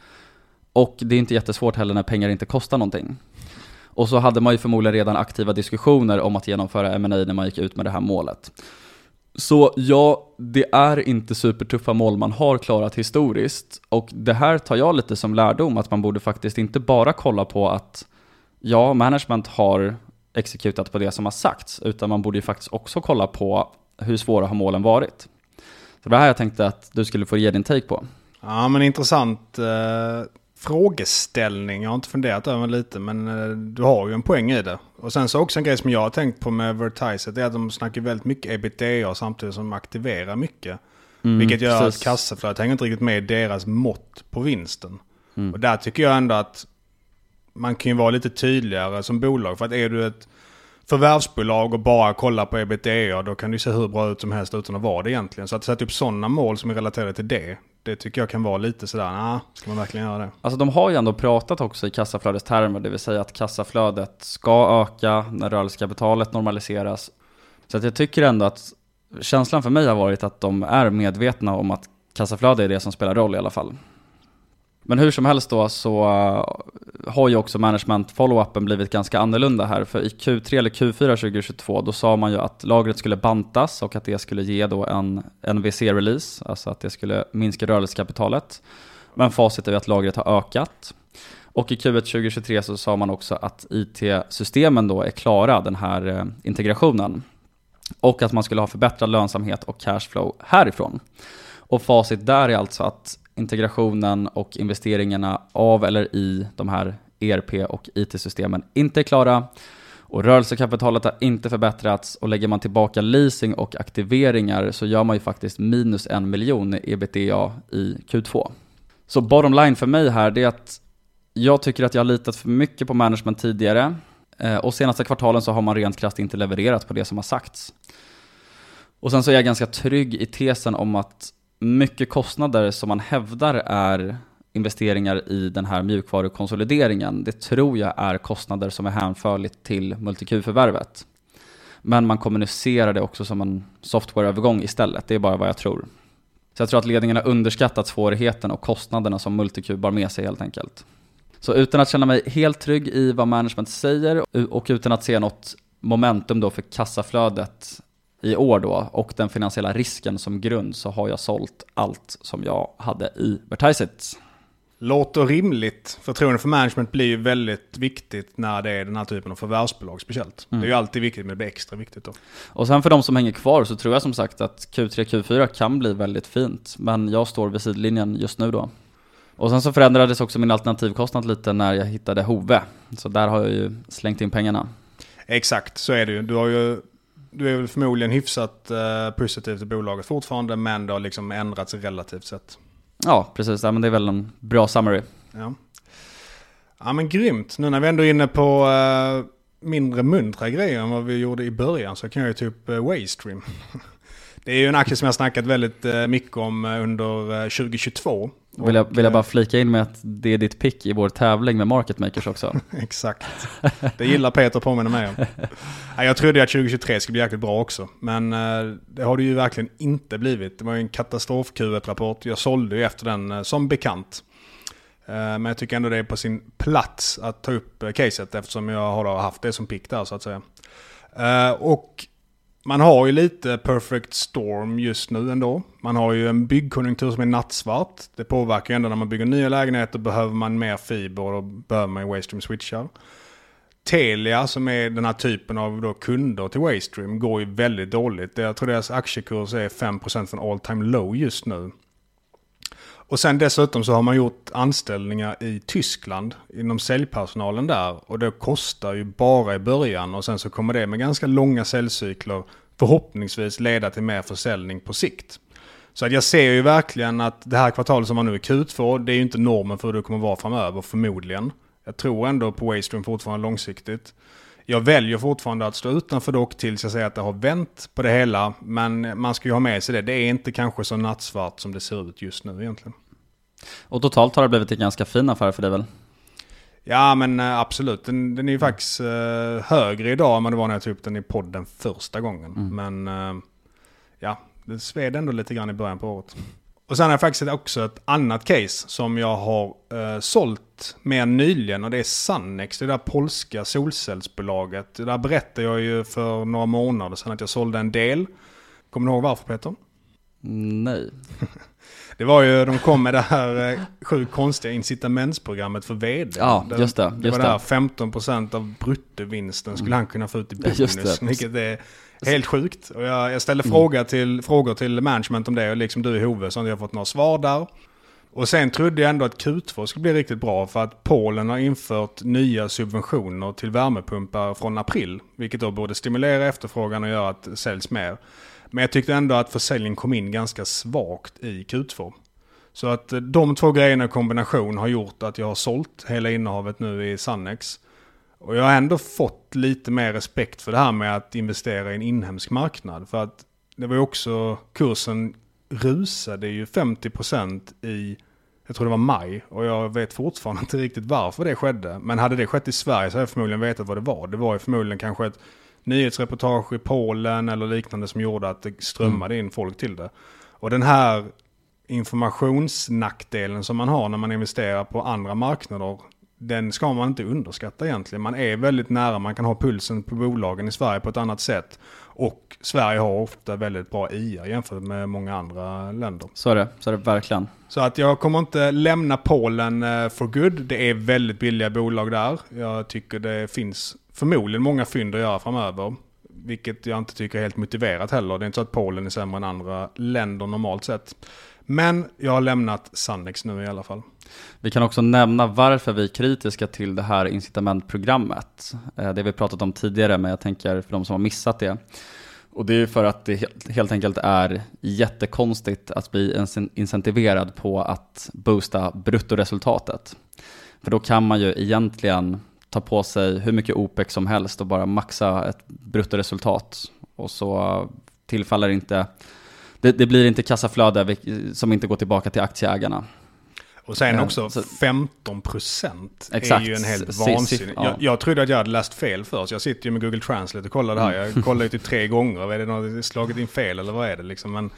Och det är inte jättesvårt heller när pengar inte kostar någonting. Och så hade man ju förmodligen redan aktiva diskussioner om att genomföra M&A när man gick ut med det här målet. Så ja, det är inte supertuffa mål man har klarat historiskt. Och det här tar jag lite som lärdom, att man borde faktiskt inte bara kolla på att ja, management har exekutat på det som har sagts, utan man borde ju faktiskt också kolla på hur svåra har målen varit. Så det var här jag tänkte att du skulle få ge din take på. Ja men intressant eh, frågeställning. Jag har inte funderat över lite men eh, du har ju en poäng i det. Och sen så också en grej som jag har tänkt på med Vertiset är att de snackar väldigt mycket ebitda samtidigt som de aktiverar mycket. Mm, vilket gör precis. att kassaflödet hänger inte riktigt med i deras mått på vinsten. Mm. Och där tycker jag ändå att man kan ju vara lite tydligare som bolag. För att är du ett förvärvsbolag och bara kollar på ebitda då kan det se hur bra ut som helst utan att vara det egentligen. Så att sätta upp sådana mål som är relaterade till det, det tycker jag kan vara lite sådär, nah, ska man verkligen göra det? Alltså de har ju ändå pratat också i kassaflödestermer, det vill säga att kassaflödet ska öka när rörelsekapitalet normaliseras. Så att jag tycker ändå att känslan för mig har varit att de är medvetna om att kassaflöde är det som spelar roll i alla fall. Men hur som helst då så eh, har ju också management follow-upen blivit ganska annorlunda här. För i Q3 eller Q4 2022 då sa man ju att lagret skulle bantas och att det skulle ge då en NVC-release, alltså att det skulle minska rörelsekapitalet. Men facit är ju att lagret har ökat. Och i Q1 2023 så sa man också att IT-systemen då är klara, den här eh, integrationen. Och att man skulle ha förbättrad lönsamhet och cashflow härifrån. Och facit där är alltså att integrationen och investeringarna av eller i de här ERP och IT-systemen inte är klara och rörelsekapitalet har inte förbättrats och lägger man tillbaka leasing och aktiveringar så gör man ju faktiskt minus en miljon i ebitda i Q2. Så bottom line för mig här det är att jag tycker att jag har litat för mycket på management tidigare eh, och senaste kvartalen så har man rent krasst inte levererat på det som har sagts. Och sen så är jag ganska trygg i tesen om att mycket kostnader som man hävdar är investeringar i den här mjukvarukonsolideringen, det tror jag är kostnader som är hänförligt till MultiQ-förvärvet. Men man kommunicerar det också som en softwareövergång istället, det är bara vad jag tror. Så jag tror att ledningen har underskattat svårigheten och kostnaderna som MultiQ bar med sig helt enkelt. Så utan att känna mig helt trygg i vad management säger och utan att se något momentum då för kassaflödet i år då och den finansiella risken som grund så har jag sålt allt som jag hade i Vertiseit. Låter rimligt. Förtroende för management blir ju väldigt viktigt när det är den här typen av förvärvsbolag speciellt. Mm. Det är ju alltid viktigt men det blir extra viktigt då. Och sen för de som hänger kvar så tror jag som sagt att Q3, Q4 kan bli väldigt fint. Men jag står vid sidlinjen just nu då. Och sen så förändrades också min alternativkostnad lite när jag hittade Hove. Så där har jag ju slängt in pengarna. Exakt, så är det ju. Du har ju du är väl förmodligen hyfsat uh, positiv till bolaget fortfarande, men det har liksom ändrats relativt sett. Ja, precis. Ja, men det är väl en bra summary. Ja. ja, men grymt. Nu när vi ändå är inne på uh, mindre muntra grejer än vad vi gjorde i början så kan jag ju ta upp uh, Waystream. det är ju en aktie som jag snackat väldigt uh, mycket om under 2022. Vill jag, vill jag bara flika in med att det är ditt pick i vår tävling med Market Makers också. Exakt. Det gillar Peter påminner mig om. Jag trodde att 2023 skulle bli jäkligt bra också. Men eh, det har det ju verkligen inte blivit. Det var ju en katastrof Q1-rapport. Jag sålde ju efter den eh, som bekant. Eh, men jag tycker ändå det är på sin plats att ta upp caset eftersom jag har haft det som pick där så att säga. Och man har ju lite perfect storm just nu ändå. Man har ju en byggkonjunktur som är nattsvart. Det påverkar ju ändå när man bygger nya lägenheter behöver man mer fiber och behöver man ju Waystream switchar. Telia som är den här typen av då kunder till Waystream går ju väldigt dåligt. Jag tror deras aktiekurs är 5% från all time low just nu. Och sen dessutom så har man gjort anställningar i Tyskland inom säljpersonalen där. Och det kostar ju bara i början och sen så kommer det med ganska långa säljcykler förhoppningsvis leda till mer försäljning på sikt. Så att jag ser ju verkligen att det här kvartalet som man nu är Q2, det är ju inte normen för hur det kommer vara framöver förmodligen. Jag tror ändå på Waystream fortfarande långsiktigt. Jag väljer fortfarande att stå utanför dock tills jag säger att det har vänt på det hela. Men man ska ju ha med sig det. Det är inte kanske så nattsvart som det ser ut just nu egentligen. Och totalt har det blivit en ganska fin affär för dig väl? Ja men eh, absolut. Den, den är ju faktiskt uh, högre idag än vad det var när jag tog upp den i podden första gången. Mm. Men uh, ja, det sved ändå lite grann i början på året. Och sen har jag faktiskt också ett annat case som jag har eh, sålt mer nyligen och det är Sannex, det där polska solcellsbolaget. Det där berättade jag ju för några månader sedan att jag sålde en del. Kommer du ihåg varför Peter? Nej. Det var ju, de kom med det här eh, sjukt konstiga incitamentsprogrammet för vd. Ja, just det. Just det var det här 15% av bruttovinsten skulle han kunna få ut i bonus. Vilket är helt sjukt. Och jag, jag ställde mm. fråga till, frågor till management om det och liksom du i Hove så har jag fått några svar där. Och sen trodde jag ändå att Q2 skulle bli riktigt bra för att Polen har infört nya subventioner till värmepumpar från april. Vilket då borde stimulera efterfrågan och göra att det säljs mer. Men jag tyckte ändå att försäljningen kom in ganska svagt i Q2. Så att eh, de två grejerna i kombination har gjort att jag har sålt hela innehavet nu i Sannex. Och jag har ändå fått lite mer respekt för det här med att investera i en inhemsk marknad. För att det var ju också, kursen rusade ju 50% i, jag tror det var maj. Och jag vet fortfarande inte riktigt varför det skedde. Men hade det skett i Sverige så hade jag förmodligen vetat vad det var. Det var ju förmodligen kanske ett nyhetsreportage i Polen eller liknande som gjorde att det strömmade in folk till det. Och den här informationsnackdelen som man har när man investerar på andra marknader, den ska man inte underskatta egentligen. Man är väldigt nära, man kan ha pulsen på bolagen i Sverige på ett annat sätt. Och Sverige har ofta väldigt bra IA jämfört med många andra länder. Så är det, så är det verkligen. Så att jag kommer inte lämna Polen eh, for good. Det är väldigt billiga bolag där. Jag tycker det finns förmodligen många fynd att göra framöver. Vilket jag inte tycker är helt motiverat heller. Det är inte så att Polen är sämre än andra länder normalt sett. Men jag har lämnat Sannex nu i alla fall. Vi kan också nämna varför vi är kritiska till det här incitamentprogrammet. Eh, det vi pratat om tidigare, men jag tänker för de som har missat det. Och det är för att det helt enkelt är jättekonstigt att bli incentiverad på att boosta bruttoresultatet. För då kan man ju egentligen ta på sig hur mycket OPEC som helst och bara maxa ett bruttoresultat. Och så tillfaller inte, det, det blir inte kassaflöde som inte går tillbaka till aktieägarna. Och sen också så, 15 procent är ju en helt vansinnig. Ja. Jag, jag trodde att jag hade läst fel först. Jag sitter ju med Google Translate och kollar det här. Jag kollar ju till tre gånger. Är det något slagit in fel eller vad är det liksom? Men,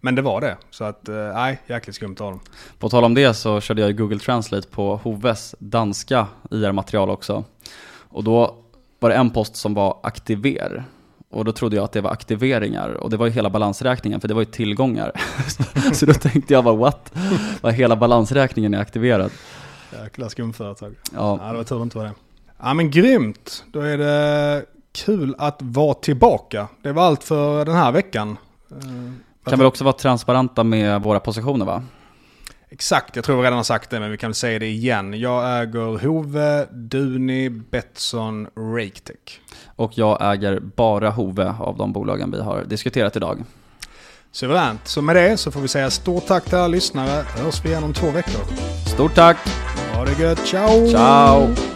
men det var det. Så att, eh, nej, jäkligt skumt av dem. På tal om det så körde jag Google Translate på Hoves danska IR-material också. Och då var det en post som var aktiver. Och då trodde jag att det var aktiveringar och det var ju hela balansräkningen för det var ju tillgångar. så då tänkte jag bara what? Vad hela balansräkningen är aktiverad. Jäkla skumföretag. Ja. ja, det var tur inte var det. Ja men grymt. Då är det kul att vara tillbaka. Det var allt för den här veckan. Kan väl också vara transparenta med våra positioner va? Exakt, jag tror vi redan har sagt det men vi kan väl säga det igen. Jag äger Hove, Duni, Betsson, Raketech. Och jag äger bara Hove av de bolagen vi har diskuterat idag. Suveränt. Så med det så får vi säga stort tack till alla lyssnare. Hörs vi igen om två veckor. Stort tack! Ha det gött. Ciao! Ciao!